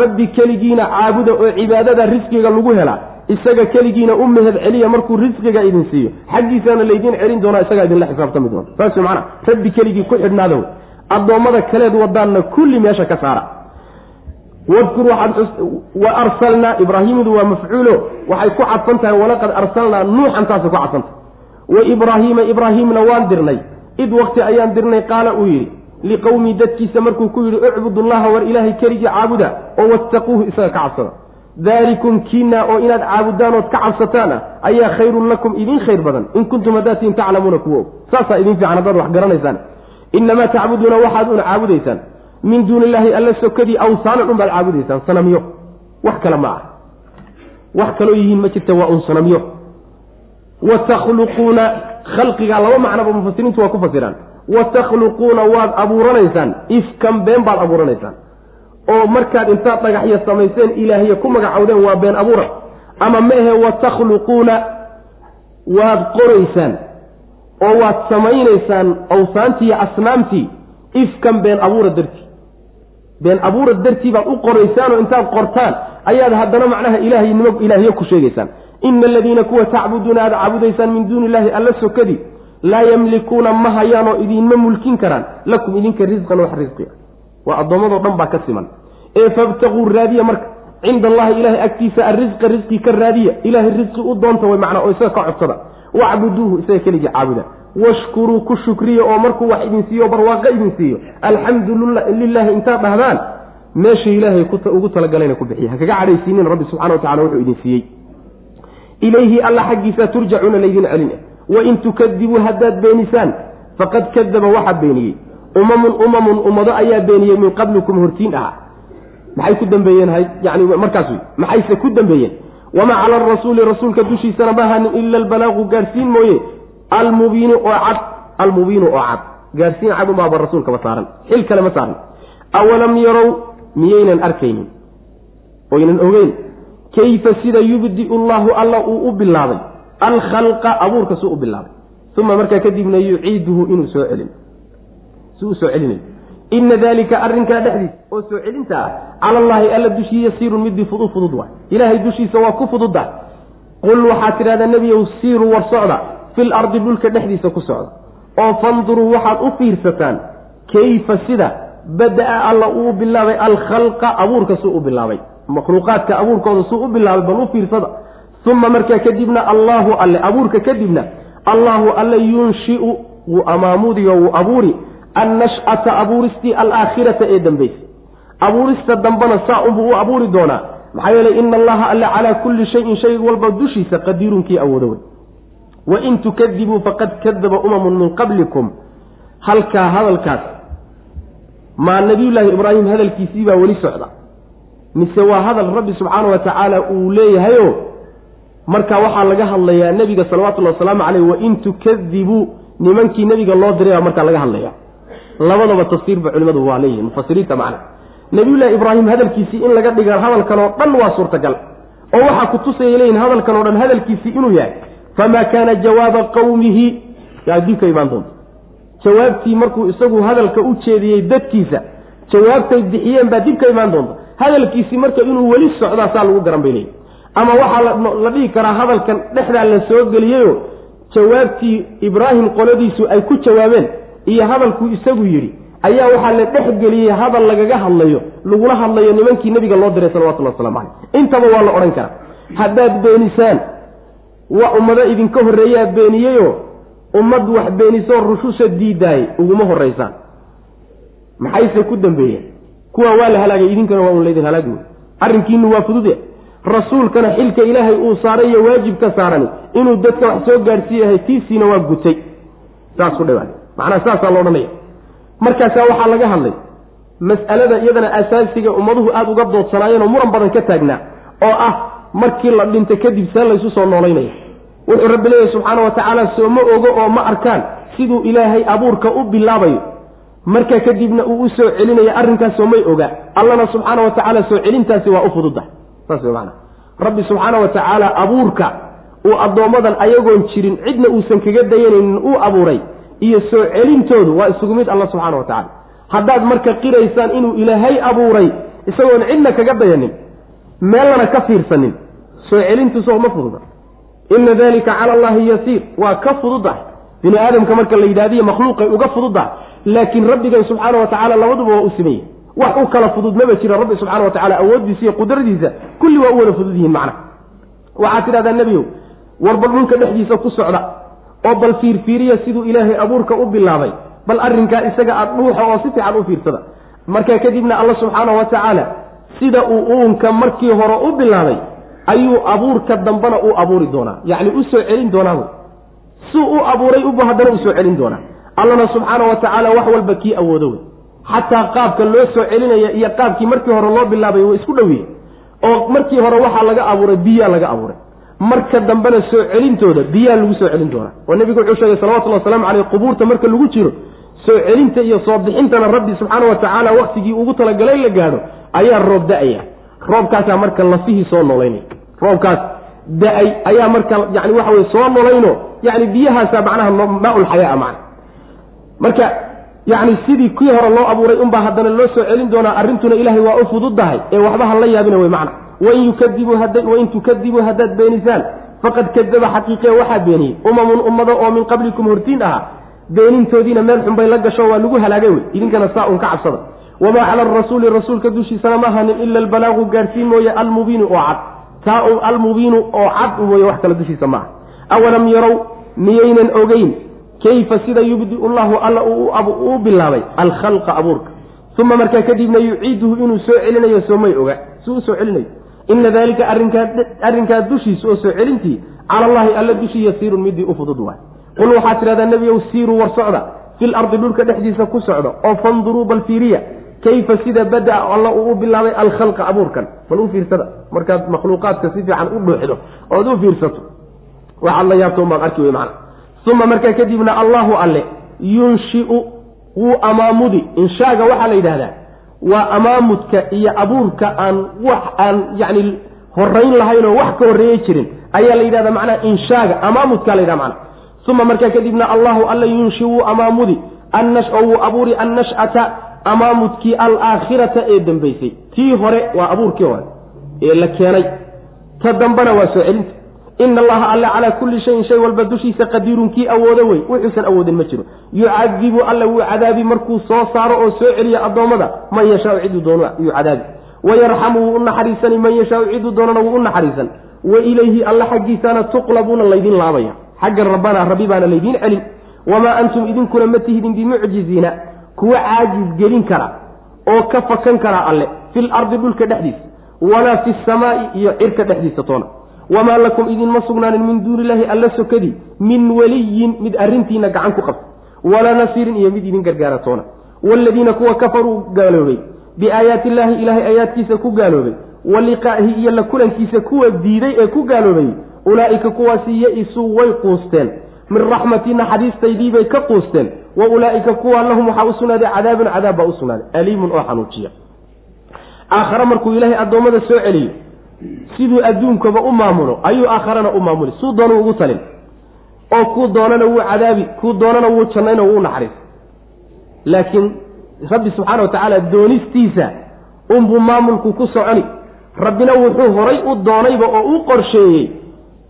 rabbi keligiina caabuda oo cibaadada risqiga lagu helaa isaga keligiina u mahad celiya markuu risqiga idin siiyo. Xaggiisana laydin celin doonaa isagaa idinla xisaabtami doona saas macana rabbi keligii ku xidhnaada wey addoommada kaleed wadaanna kulli meesha ka saara. Wadkur waxaad wa arsalnaa ibraahiimidu waa mafcuulo. Waxay ku cadfan tahay walaqad arsalnaa nuuxan taasay ku cadfantahay wa ibraahiima ibraahiimna waan dirnay. Id waqti ayaan dirnay qaala uu yidhi liqowmi dadkiisa markuu ku yidhi icbudullaha war ilaahay keligii caabuda oo wattaquuhu isaga ka cabsada daalikum kiina oo inaad caabudaan ood ka cabsataan ah ayaa khayrun lakum idin khayr badan in kuntum haddaatiin taclamuuna kuwo saasaa idin fiican haddaad wax garanaysaan inamaa tacbuduuna waxaad una caabudaysaan min duuni illaahi alla sokadii awsaanan unbaad caabudaysaan sanamyo wax kale ma ah wax kaloo yihiin ma jirta waa un sanamyo wa takhluquuna khalqiga laba macnaba mufasiriintu waa ku fasiraan wa takhluquuna waad abuuranaysaan ifkan been baad abuuranaysaan oo markaad intaad dhagaxya samayseen ilaahya ku magacowdeen waa been abuura. Ama maehe wa takhluquuna waad qoraysaan oo waad samaynaysaan awsaantii iyo asnaamtii ifkan been abuura dartii. Been abuura dartii baad u qoraysaanoo intaad qortaan ayaad haddana macnaha ilaahaynimo ilaahyo ku sheegaysaan. Ina aladiina kuwa tacbuduuna aad caabudaysaan min duuni illaahi alla sokadii laa yamlikuuna ma hayaanoo idinma mulkin karaan lakum idinka risqan wax risqiya waa addoommadoo dhan baa ka siman. Ee fabtaquu raadiya marka cinda allahi ilaahay agtiisa arrisqa risqi ka raadiya ilaahay risqi u doonta way macnaa oo isaga ka codsada wacbuduuhu isaga keligii caabuda. Washkuruu ku shukriya oo markuu wax idin siiyo barwaaqo idin siiyo alxamdu lilaahi intaad dhahdaan meesha ilaahay ugu talagalayna ku bixiya ha kaga cadhaysiinin rabbi subxana wa tacala wuxuu idin siiyey. Ilayhi alla xaggiisa turjacuuna laydin celin wain tukadibuu haddaad beenisaan faqad kadaba waxaa beeniyey umamun umamun ummado ayaa beeniyey min qablikum hortiin ahaa maxay ku dambeeyeen yani markaas wey maxayse ku dambeeyeen? Wamaa cala arasuuli rasuulka dushiisana ma hanin ila albalaaqu gaadhsiin mooye. Almubiinu oo cad almubiinu oo cad. Gaadhsiin cad umaaba rasuulkaba saaran xil kale ma saaran. Awalam yarow miyaynan arkaynin? Oynan ogeyn kayfa sida yubdiu llahu alla uu u bilaabay? Alkhalqa abuurka suu u bilaabay. Uma markaa kadibna yuciiduhu inuu soo celin si uu soo celinayo ina dalika arrinkaa dhexdiisa oo soo celinta ah cala allaahi alla dushii yasiirun midii fudud fudud waay ilaahay dushiisa waa ku fududda. Qul waxaad tidhahdaa nebiyow siiruu war socda fil ardi dhulka dhexdiisa ku socda. Oo fanduruu waxaad u fiirsataan kayfa sida? Bada-a alla uu bilaabay alkhalqa abuurka suu u bilaabay. Makhluuqaadka abuurkooda suu u bilaabay bal u fiirsada. Uma markaa kadibna allaahu alle abuurka kadibna allaahu alle yunshiu wuu amaamudiyo wuu abuuri annash'ata abuuristii alaakhirata ee dambaysa abuurista dambena saa unbuu u abuuri doonaa maxaa yeelay ina allaha alle calaa kulli shayin shay walba dushiisa qadiirunkii awoodo wey wain tukadibuu faqad kadaba umamun min qablikum halkaa hadalkaas maa nabiyullaahi ibraahim hadalkiisii baa weli socda mise waa hadal rabbi subxaana wa tacaala uu leeyahayo marka waxaa laga hadlayaa nebiga salawatullahi wasalaamu caleyh wain tukadibuu nimankii nebiga loo diray baa markaa laga hadlaya labadaba tafsiirba culimadu waa leeyihiin mufasiriinta macna. Nabiyullaahi ibraahim hadalkiisii in laga dhiga hadalkan oo dhan waa suurtagal oo waxaa ku tusaya leeyihiin hadalkan oo dhan hadalkiisii inuu yahay famaa kaana jawaaba qawmihi. Yaa dib ka imaan doonta jawaabtii markuu isagu hadalka u jeediyey dadkiisa jawaabtay bixiyeen baa dib ka imaan doonta hadalkiisii marka inuu weli socdaa saa lagu garan bay leeyihiin ama waxaa la dhihi karaa hadalkan dhexdaa la soo geliyeyo jawaabtii ibraahim qoladiisu ay ku jawaabeen iyo hadalkuu isagu yidhi ayaa waxaa la dhex geliyey hadal lagaga hadlayo lagula hadlayo nimankii nebiga loo diray salawatullahi waslamu caleyh intaba waa la odhan karaa. Haddaad beenisaan waa ummado idinka horreeyaa beeniyeyo ummad wax beenisoo rushusha diidaayay uguma horraysaan maxayse ku dambeeyeen kuwa waa la halaagay idinkana waa un laydin halaagi wey arrinkiinu waa fudude rasuulkana xilka ilaahay uu saaray iyo waajibka saarani inuu dadka wax soo gaadhsiiyahay tiisiina waa gutay. Saas ku dhawaa macnaha saasaa la odhanaya markaasaa waxaa laga hadlay mas'alada iyadana asaasiga ummaduhu aada uga doodsanaayeenoo muran badan ka taagnaa oo ah markii la dhinta kadib see laysu soo noolaynaya. Wuxuu rabbi leeyahy subxaana wa tacaala soo ma ogo oo ma arkaan siduu ilaahay abuurka u bilaabayo. Markaa kadibna uu u soo celinayo arrinkaasoo may ogaa allana subxaana wa tacaala soo celintaasi waa u fududa saas wey maanaa rabbi subxaana wa tacaala abuurka uu addoommadan ayagoon jirin cidna uusan kaga dayanaynin uu abuuray iyo soo celintoodu waa isugu mid alla subxaana wa tacala haddaad marka qiraysaan inuu ilaahay abuuray isagoon cidna kaga dayanin meelana ka fiirsanin soo celintu soo ma fududa. Ina dalika cala allahi yasiir. Waa ka fududah bini aadamka marka la yidhahdiyo makhluuqay uga fududah laakiin rabbigan subxaana wa tacala labaduba waa u sameeyey wax u kala fudud maba jira rabbi subxana wa tacala awooddiisa iyo qudradiisa kulli waa u wada fudud yihiin macna. Waxaad tidhahdaa nebiyow war bal dhulka dhexdiisa ku socda oo bal fiirfiiriya siduu ilaahay abuurka u bilaabay bal arrinkaa isaga aad dhuuxa oo si fiican u fiirsada. Markaa kadibna alla subxaana wa tacaala sida uu uunka markii hore u bilaabay ayuu abuurka dambena u abuuri doonaa. Yacni u soo celin doonaa wy suu u abuuray uba haddana u soo celin doonaa. Allana subxaana wa tacaala wax walba kii awoodo wey. Xataa qaabka loo soo celinaya iyo qaabkii markii hore loo bilaabay way isku dhowiye oo markii hore waxaa laga abuuray biyaa laga abuuray marka dambena soo celintooda biyaa lagu soo celin doonaa oo nebigu wuxuu sheegay salawatullhi waslamu caleyh qubuurta marka lagu jiro soo celinta iyo soo bixintana rabbi subxaana wa tacaala waktigii ugu talagalay la gaadho ayaa roob da'aya. Roobkaasaa marka lafihii soo noolaynaya roobkaas da'ay ayaa marka yani waxa weye soo nolayno yani biyahaasa macnaha maa-ulxayaa macna. Marka yacni sidii kii hore loo abuuray unbaa haddana loo soo celin doonaa arrintuna ilaahay waa u fududdahay ee waxba ha la yaabina wey macna wain tukadibuu haddaad beenisaan faqad kadaba xaqiiqe waxaa beeniyey umamun ummado oo min qablikum hortiin ahaa beenintoodiina meel xun bay la gasho waa lagu halaagay wey idinkana saa un ka cabsada wamaa cala arasuuli rasuulka dushiisana ma hanin ila albalaagu gaarsiin mooye almubiinu oo cad taa almubiinu oo cad mooye wax kale dushiisa maaha awalam yarow miyaynan ogeyn kayfa sida yubdiu llahu alla uu bilaabay alkhalqa abuurka uma markaa kadibna yuciiduhu inuu soo celinayo soomay oga si u soo celinayo ina dalika arrinkaa dushiisa oo soo celintii cala allahi alla dushii yasiirun midii u fudud waay qul waxaad tidhahdaa nebiyow siiruu war socda fil ardi dhulka dhexdiisa ku socda oo fanduruu bal fiiriya kayfa sida bada alla uu u bilaabay alkhalqa abuurkan. Bal u fiirsada markaad makhluuqaadka si fiican u dhuuxdo ood u fiirsato. Waxaad la yaabto umaad arki wey macana uma markaa kadibna allahu alle yunshiu wuu amaamudi inshaaga waxaa la yidhahdaa waa amaamudka iyo abuurka aan wax aan yacni horayn lahayn oo wax ka horreeye jirin. Ayaa la yidhahdaa macnaha inshaaga amaamudkaa la yidhaha macana uma markaa kadibna allahu alla yunshi wuu amaamudi annash oo wuu abuuri annash'ata amaamudkii alaakhirata ee dambaysay. Tii hore waa abuurkii hore ee la keenay. Ta dambana waa soo celinta ina allaha alle calaa kulli shayin shay walba dushiisa qadiirun kii awoodo wey wuxuusan awoodin ma jiro yucadibu alla wuu cadaabi markuu soo saaro oo soo celiya addoommada man yashaau ciduu doono yuu cadaabi wayarxamu wuu u naxariisani man yashaau ciduu doonana wuu u naxariisan wa ilayhi alla xaggiisaana tuqlabuuna laydin laabaya xagga rabbana rabbi baana laydiin celin wamaa antum idinkuna ma tihidin bimucjiziina kuwa caajis gelin kara oo ka fakan kara alle fil ardi dhulka dhexdiisa walaa fi samaa'i iyo cirka dhexdiisa toona wamaa lakum idinma sugnaanin min duuni illaahi alla sokadii min weliyin mid arrintiina gacan ku qabta walaa nasiirin iyo mid idin gargaara toona waaladiina kuwa kafaruu gaaloobay biaayaati illaahi ilaahay aayaadkiisa ku gaaloobay wa liqaa'ihi iyo la kulankiisa kuwa diiday ee ku gaaloobay ulaa'ika kuwaasi ya-isuu way quusteen min raxmatii naxariistaydii bay ka quusteen wa ulaa'ika kuwa lahum waxaa u sugnaaday cadaabun cadaab baa u sugnaaday aliimun oo xanuujiya aakhare markuu ilaahay addoommada soo celiyo siduu adduunkaba u maamulo ayuu aakharana u maamuli suu doona ugu talin. Oo kuu doonana wuu cadaabi kuu doonana wuu jannayna wuu naxariis. Laakiin rabbi subxaana wa tacaala doonistiisa unbuu maamulku ku soconi. Rabbina wuxuu horay u doonayba oo u qorsheeyey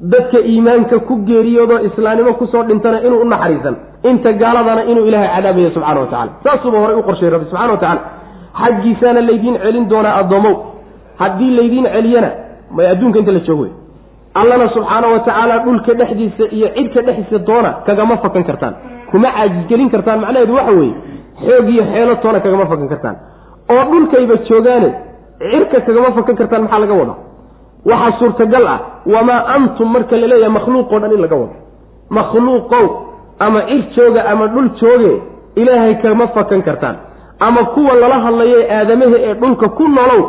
dadka iimaanka ku geeriyoodoo islaamnimo ku soo dhintana inuu u naxariisan. Inta gaaladana inuu ilaahay cadaabayo subxana wa tacala saasuuba horay u qorsheeyey rabbi subxana wa tacala xaggiisaana laydiin celin doonaa addoomow. Haddii laydiin celiyana may adduunka inta la joogo. Wey allana subxaana wa tacaala dhulka dhexdiisa iyo cidka dhexdiisa doona kagama fakan kartaan. Kuma caajisgelin kartaan macnaheedu waxa weeye xoog iyo xeelo toona kagama fakan kartaan. Oo dhulkayba joogaane cirka kagama fakan kartaan maxaa laga wadaa? Waxaa suurtagal ah wamaa antum marka la leeyahay makhluuqoo dhan in laga wado. Makhluuqow ama cir jooga ama dhul jooge ilaahay kama fakan kartaan. Ama kuwa lala hadlayo ee aadamaha ee dhulka ku nolow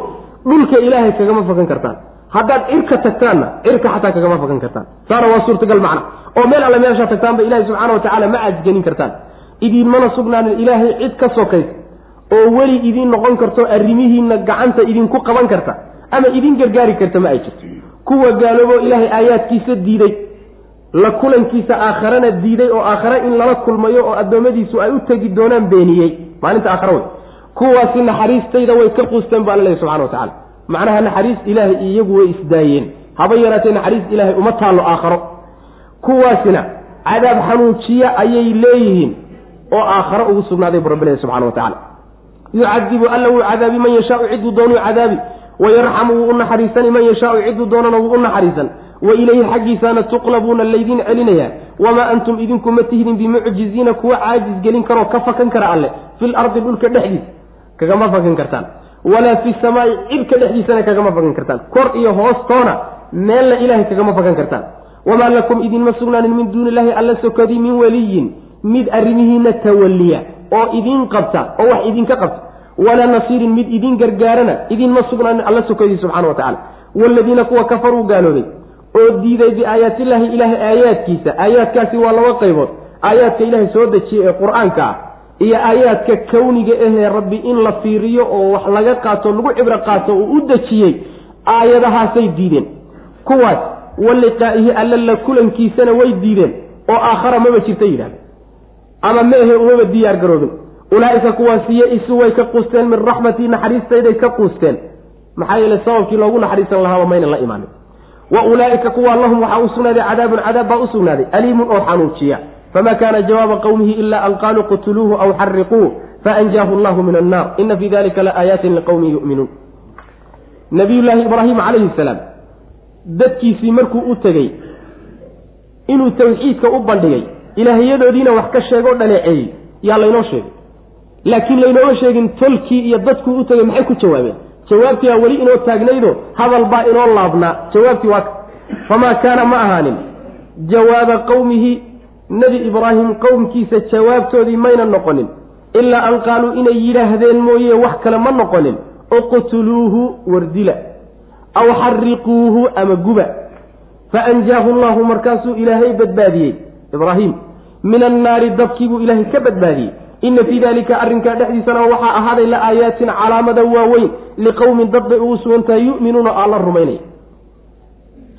dhulka ilaahay kagama fakan kartaan haddaad cirka tagtaanna cirka xataa kagama fakan kartaan. Saana waa suurtagal macna oo meel alle meeshaa tagtaanba ilahay subxaana wa tacaala ma caajisgelin kartaan. Idiinmana sugnaanin ilaahay cid ka sokaysa oo weli idiin noqon karto arrimihiinna gacanta idinku qaban karta. Ama idin gargaari karta ma ay jirto. Kuwa gaaloobo ilaahay aayaadkiisa diiday la kulankiisa aakharana diiday oo aakhare in lala kulmayo oo addoommadiisu ay u tegi doonaan beeniyey. Maalinta aakhare wey kuwaasi naxariistayda way ka quusteen ba alla lehy subxana wa tacala macnaha naxariis ilaahay iyagu way isdaayeen. Haba yaraatee naxariis ilaahay uma taallo aakharo. Kuwaasina cadaab xanuujiya ayay leeyihiin oo aakharo ugu sugnaaday bu rabbi lehy subxana wa tacala yucadibu alla wuu cadaabi man yashaau ciduu doonuu cadaabi wayarxamu wuu u naxariisani man yashaau ciduu doonana wuu u naxariisan. Wa ilayhi xaggiisaana tuqlabuuna laydiin celinayaa. Wamaa antum idinku ma tihdin bimucjiziina kuwa caajis gelin karoo ka fakan kara alle. Fil ardi dhulka dhexdiisa. Kagama fakan kartaan walaa fi samaai cirka dhexdiisana kagama fakan kartaan. Kor iyo hoostoona meelna ilaahay kagama fakan kartaan. Wamaa lakum idinma sugnaanin min duuni illaahi alla sokadii min weliyin mid arrimihiina tawalliya oo idiin qabta oo wax idinka qabta. Walaa nasiirin mid idin gargaarana idinma sugnaanin alla sokadii subxana wa tacala waaladiina kuwa kafaruu gaaloobay oo diiday biaayaatillaahi ilaahay aayaadkiisa. Aayaadkaasi waa laba qaybood. Aayaadka ilaahay soo dejiyey ee qur'aanka ah iyo aayaadka kawniga ahee rabbi in la fiiriyo oo wax laga qaato lagu cibro qaato uu u dejiyey aayadahaasay diideen. Kuwaas waliqaa'ihi alla la kulankiisana way diideen oo aakhara maba jirta yidhahda ama meehe umaba diyaar garoobin. Ulaa'ika kuwaasi ya-isu way ka quusteen min raxmatii naxariistayday ka quusteen. Maxaa yeele sababkii loogu naxariisan lahaaba maynan la imaanin. Wa ulaa'ika kuwa lahum waxaa u sugnaaday cadaabun cadaab baa u sugnaaday aliimun oo xanuujiya fama kaana jawaaba qowmihi ila an qaaluu qutuluuhu aw xariquuh faanjaahu allahu min annaar ina fii dalika la aayaatin liqowmin yu'minuun nabiyullaahi ibraahim calayhi salaam dadkiisii markuu u tegey inuu tawxiidka u bandhigay ilaahyadoodiina wax ka sheegoo dhaleeceeyey yaa laynoo sheegay laakiin laynooma sheegin tolkii iyo dadkuu u tegay maxay ku jawaabeen jawaabtii baa weli inoo taagnaydo hadal baa inoo laabnaa jawaabtii waa famaa kaana ma ahaanin jawaaba qowmihi nebi ibraahim qowmkiisa jawaabtoodii mayna noqonin. Ilaa an qaaluu inay yidhaahdeen mooye wax kale ma noqonin. Uqtuluuhu wardila. Aw xariquuhu ama guba. Faanjaahu llahu markaasuu ilaahay badbaadiyey. Ibraahim min annaari dabkiibuu ilaahay ka badbaadiyey. Ina fii dalika arrinkaa dhexdiisana waxaa ahaaday la aayaatin calaamada waaweyn liqowmin dad bay ugu sugan tahay yu'minuuna alla rumaynaya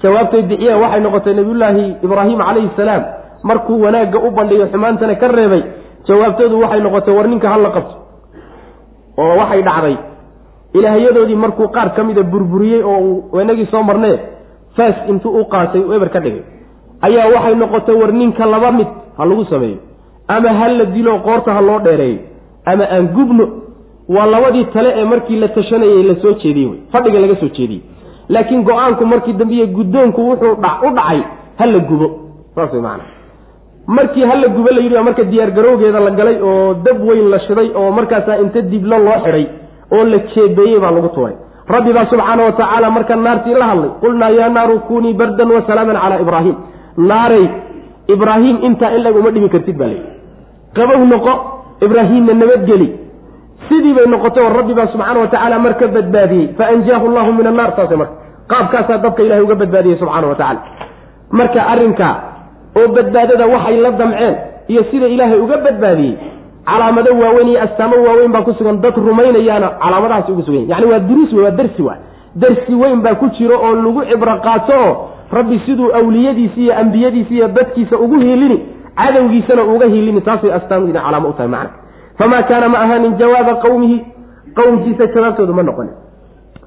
jawaabtay bixiyeen waxay noqotay nabiyullaahi ibraahim calayhi salaam markuu wanaagga u bandhiyo xumaantana ka reebay jawaabtoodu waxay noqotay war ninka hala qabto oo waxay dhacday. Ilaahyadoodii markuu qaar ka mida burburiyey oo uu inagii soo marnee faas intuu u qaatay uu eber ka dhigay. Ayaa waxay noqotay war ninka laba mid ha lagu sameeyo ama ha la dilo qoorta ha loo dheereeyo ama aan gubno waa labadii tale ee markii la tashanayay la soo jeediyey wey. Fadhiga laga soo jeediyey laakiin go'aanku markii dambiye guddoonku wuxuu u dhacay ha la gubo. Saas way markii hala gubo la yidhi marka diyaar garowgeeda la galay oo dab weyn la shiday oo markaasaa inta diblo loo xidhay oo la jeebeeyey baa lagu tuuray. Rabbi baa subxaana wa tacaala marka naartii la hadlay qulnaa yaa naaru kunii bardan wa salaaman calaa ibraahim. Naaray ibraahim intaa in lag uma dhimi kartid baa layidhi qabow noqo ibraahimna nabadgeli sidii bay noqotay oo rabbi baa subxaana wa tacaala marka badbaadiyey. Faanjaahu llahu min annaar saase marka. Qaabkaasaa dabka ilahay uga badbaadiyey subxaana wa tacaala. Marka arrinkaa oo badbaadada waxay la damceen iyo sida ilaahay uga badbaadiyey calaamado waaweyn iyo astaamo waaweyn baa ku sugan dad rumaynayaana calaamadahaas ugu sugan yani waa duruus wey waa dersi waa dersi weyn baa ku jiro oo lagu cibro qaato oo rabbi siduu awliyadiisi iyo ambiyadiisi iyo dadkiisa ugu hiilini cadowgiisana uga hiilini taasay astaamdiina calaamo u tahay macna. Famaa kaana ma ahaanin jawaaba qawmihi qowmkiisa jawaabtoodu ma noqonin.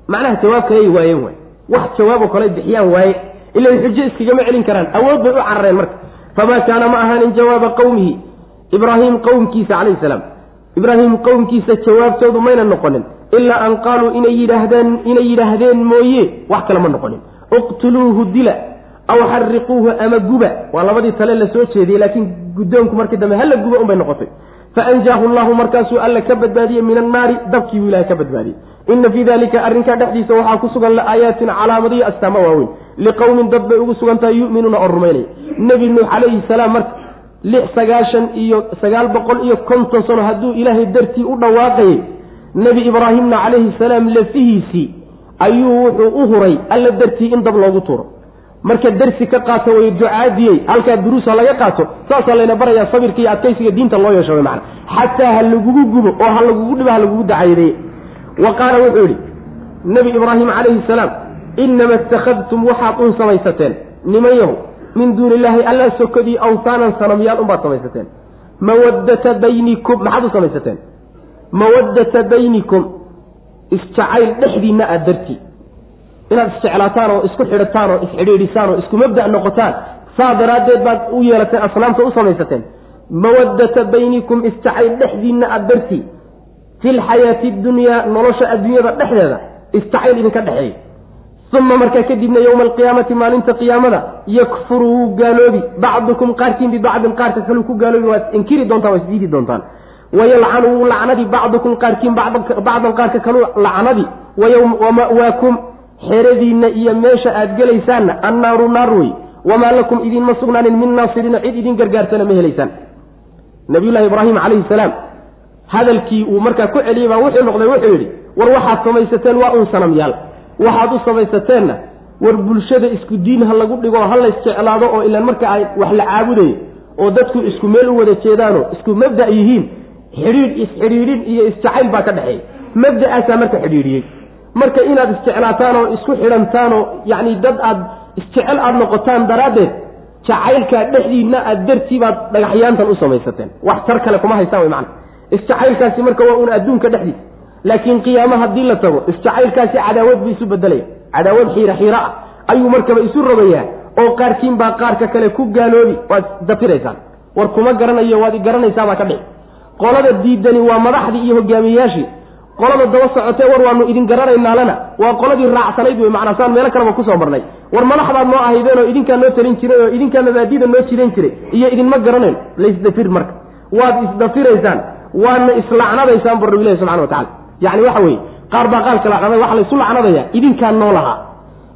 Macnaha jawaab kaley waayeen waay wax jawaabo kale bixiyaan waaye ila xujo iskagama celin karaan awood bay u carareen marka famaa kaana ma ahaanin jawaaba qowmihi ibraahim qowmkiisa calayhi salaam ibraahim qowmkiisa jawaabtoodu mayna noqonin ilaa an qaaluu inay yidhaahdeen inay yidhaahdeen mooye wax kale ma noqonin uqtuluuhu dila aw xariquuhu ama guba waa labadii tale la soo jeediyey laakiin guddoonku markii dambe hala guba unbay noqotay faanjaahu llahu markaasuu alla ka badbaadiyey min annaari dabkiibuu ilahay ka badbaadiyey ina fii dalika arrinkaa dhexdiisa waxaa ku sugan laaayaatin calaamadiyo astaamo waaweyn liqowmin dad bay ugu sugan tahay yu'minuuna oo rumaynaya nebi nuux calayhi salaam marka lix sagaashan iyo sagaal boqol iyo konton sano hadduu ilaahay dartii u dhawaaqayay nebi ibraahimna calayhi salaam lafihiisii ayuu wuxuu u huray alla dartii in dab loogu tuuro marka darsi ka qaato way ducaadiyey halkaa duruusa laga qaato saasaa layna barayaa sabirka iyo adkaysiga diinta loo yeesho mana xataa ha lagugu gubo oo ha lagugu dhibo ha lagugu dacayadeeye wa qaala wuxuu yidhi nebi ibraahim calayhi salaam inama ittakhadtum waxaad un samaysateen nimanyahu min duuni illaahi alla sokodii awsaanan sanamyaal unbaad samaysateen. Mawaddata baynikum maxaad u samaysateen. Mawaddata baynikum isjacayl dhexdiinna aad dartii inaad isjeclaataan oo isku xidhataan oo isxidhiidhisaan oo isku mabda' noqotaan saa daraaddeed baad u yeelateen asnaamta u samaysateen. Mawaddata baynikum isjacayl dhexdiinna aad dartii. Fi lxayaati dunyaa nolosha adduunyada dhexdeeda istacayl idinka dhexeeya. Uma markaa kadibna yowma alqiyaamati maalinta qiyaamada yakfuru wuu gaaloobi. Bacdukum qaarkiin bibacdin qaarka kaleu ku gaaloobi waad inkiri doontaan waa isdiidi doontaan. Wayalcanu wuu lacnadi bacdukum qaarkiin bacdan qaarka kalu lacnadi. Wama'waakum xeradiinna iyo meesha aad gelaysaanna annaaru naar wey. Wamaa lakum idinma sugnaanin min naasiriina cid idin gargaarsana ma helaysaan. Nabiyullahi ibraahim calayhi salaam hadalkii uu markaa ku celiyey baa wuxuu noqday wuxuu yidhi war waxaad samaysateen waa un sanamyaal waxaad u samaysateenna war bulshada isku diin ha lagu dhigo ha la isjeclaado oo ilaan marka ay wax la caabudayo oo dadku isku meel u wada jeedaanoo isku mabda' yihiin xidhiidh isxidhiidhin iyo isjacayl baa ka dhexeeya. Mabda'aasaa marka xidhiidhiyey marka inaad isjeclaataan oo isku xidhantaan oo yacni dad aad isjecel aada noqotaan daraaddeed jacaylkaa dhexdiinna aad dartii baad dhagaxyaantan u samaysateen. Wax tar kale kuma haystaan way macana isjacaylkaasi marka waa un adduunka dhexdiisa. Laakiin qiyaamo haddii la tago isjacaylkaasi cadaawad buu isu bedelaya cadaawad xiira xiira ah. Ayuu markaba isu rogayaa oo qaarkiin baa qaarka kale ku gaaloobi. Waad dafiraysaan. War kuma garanayo waad i garanaysaabaa ka dhici. Qolada diidani waa madaxdii iyo hogaamiyeyaashii qolada daba socotee war waanu idin garanaynaalana waa qoladii raacsanayd wey macnaa saan meelo kaleba ku soo marnay. War madaxdaad noo ahaydeen oo idinkaa noo talin jiray oo idinkaa mabaadida noo jiran jiray iyo idinma garanayn. Laysdafir marka. Waad isdafiraysaan waadna islacnadaysaan bu rabbi ilahi subxana wa tacala yacni waxa weeye qaar baa qaarka lacnaday waxa laysu lacnadaya idinkaan noo lahaa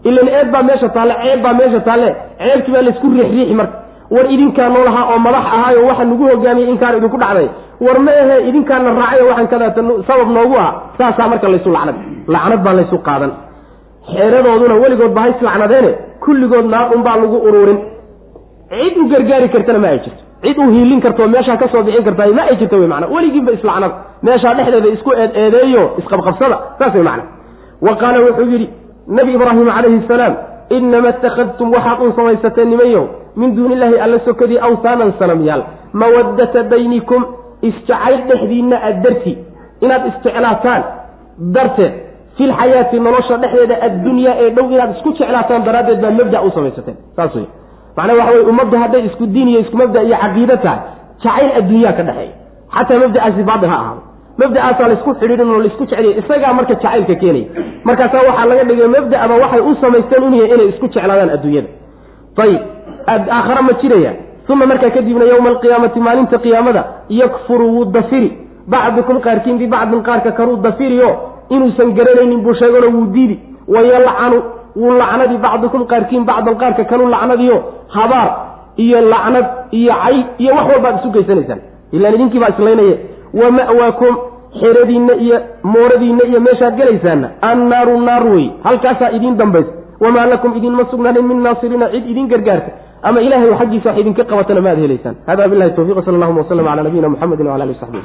ilan eed baa meesha taalle ceeb baa meesha taalle ceebkii baa laysku riixriixi marka war idinkaa noolahaa oo madax ahaayo waxa nagu hogaamiyey inkaan idinku dhacday. War ma ahe idinkaana raacayo waxaan kadaata sabab noogu ah saasaa marka laysu lacnad. Lacnad baa laysu qaadan. Xeeradooduna weligood ba hays lacnadeene kulligood naar unbaa lagu ururin. Cid u gargaari kartana ma ay jirto. Cid u hiilin karto meeshaa ka soo bixin kartaa ma ay jirto wey mana weligiinba islacnada meeshaa dhexdeeda isku eed eedeeyo isqabqabsada saas wey macna. Wa qaala wuxuu yidhi nabi ibraahim calayhi salaam inama ittakhadtum waxaad un samaysateen nimanyow min duuni illaahi alla sokadii awsaanan sanamyaal mawaddata baynikum isjacayl dhexdiinna aad darti inaad isjeclaataan darteed filxayaati nolosha dhexdeeda addunyaa ee dhow inaad isku jeclaataan daraaddeed baa mabda u samaysateen saas wey macnaa waxa weye ummaddu hadday isku diin iyo isku mabda iyo caqiido tahay jacayl adduunyaa ka dhexeeya xataa mabda'aasi baatil ha ahaado mabda'aasaa laysku xidhiidhin oo laysku jeceliya isagaa marka jacaylka keenaya. Markaasaa waxaa laga dhigay mabda'aba waxay u samaysteen un yahay inay isku jeclaadaan adduunyada. Ayib aakhara ma jiraya. Uma markaa kadibna yowma alqiyaamati maalinta qiyaamada yakfuru wuu dafiri bacdukum qaarkiin bibacdin qaarka karuu dafiriyo. Inuusan garanaynin buu sheegano wuu diidi. Wayalcanu wuu lacnadi. Bacdukum qaarkiin bacdan qaarka kalu lacnadiyo. Habaar iyo lacnad iyo cay iyo wax walbaad isu geysanaysaan ilaan idinkii baa islaynaya wa ma'waakum xeradiinna iyo mooradiinna iyo meeshaad gelaysaanna annaaru naar wey halkaasaa idiin dambaysa. Wamaa lakum idinma sugnaanin min naasiriina cid idin gargaarta. Ama ilahay xaggiisa wax idinka qabatana ma ad helaysaan. Hada bilahi tawfiq sal allahuma waslm cala nabiyina muxamedi wala ali w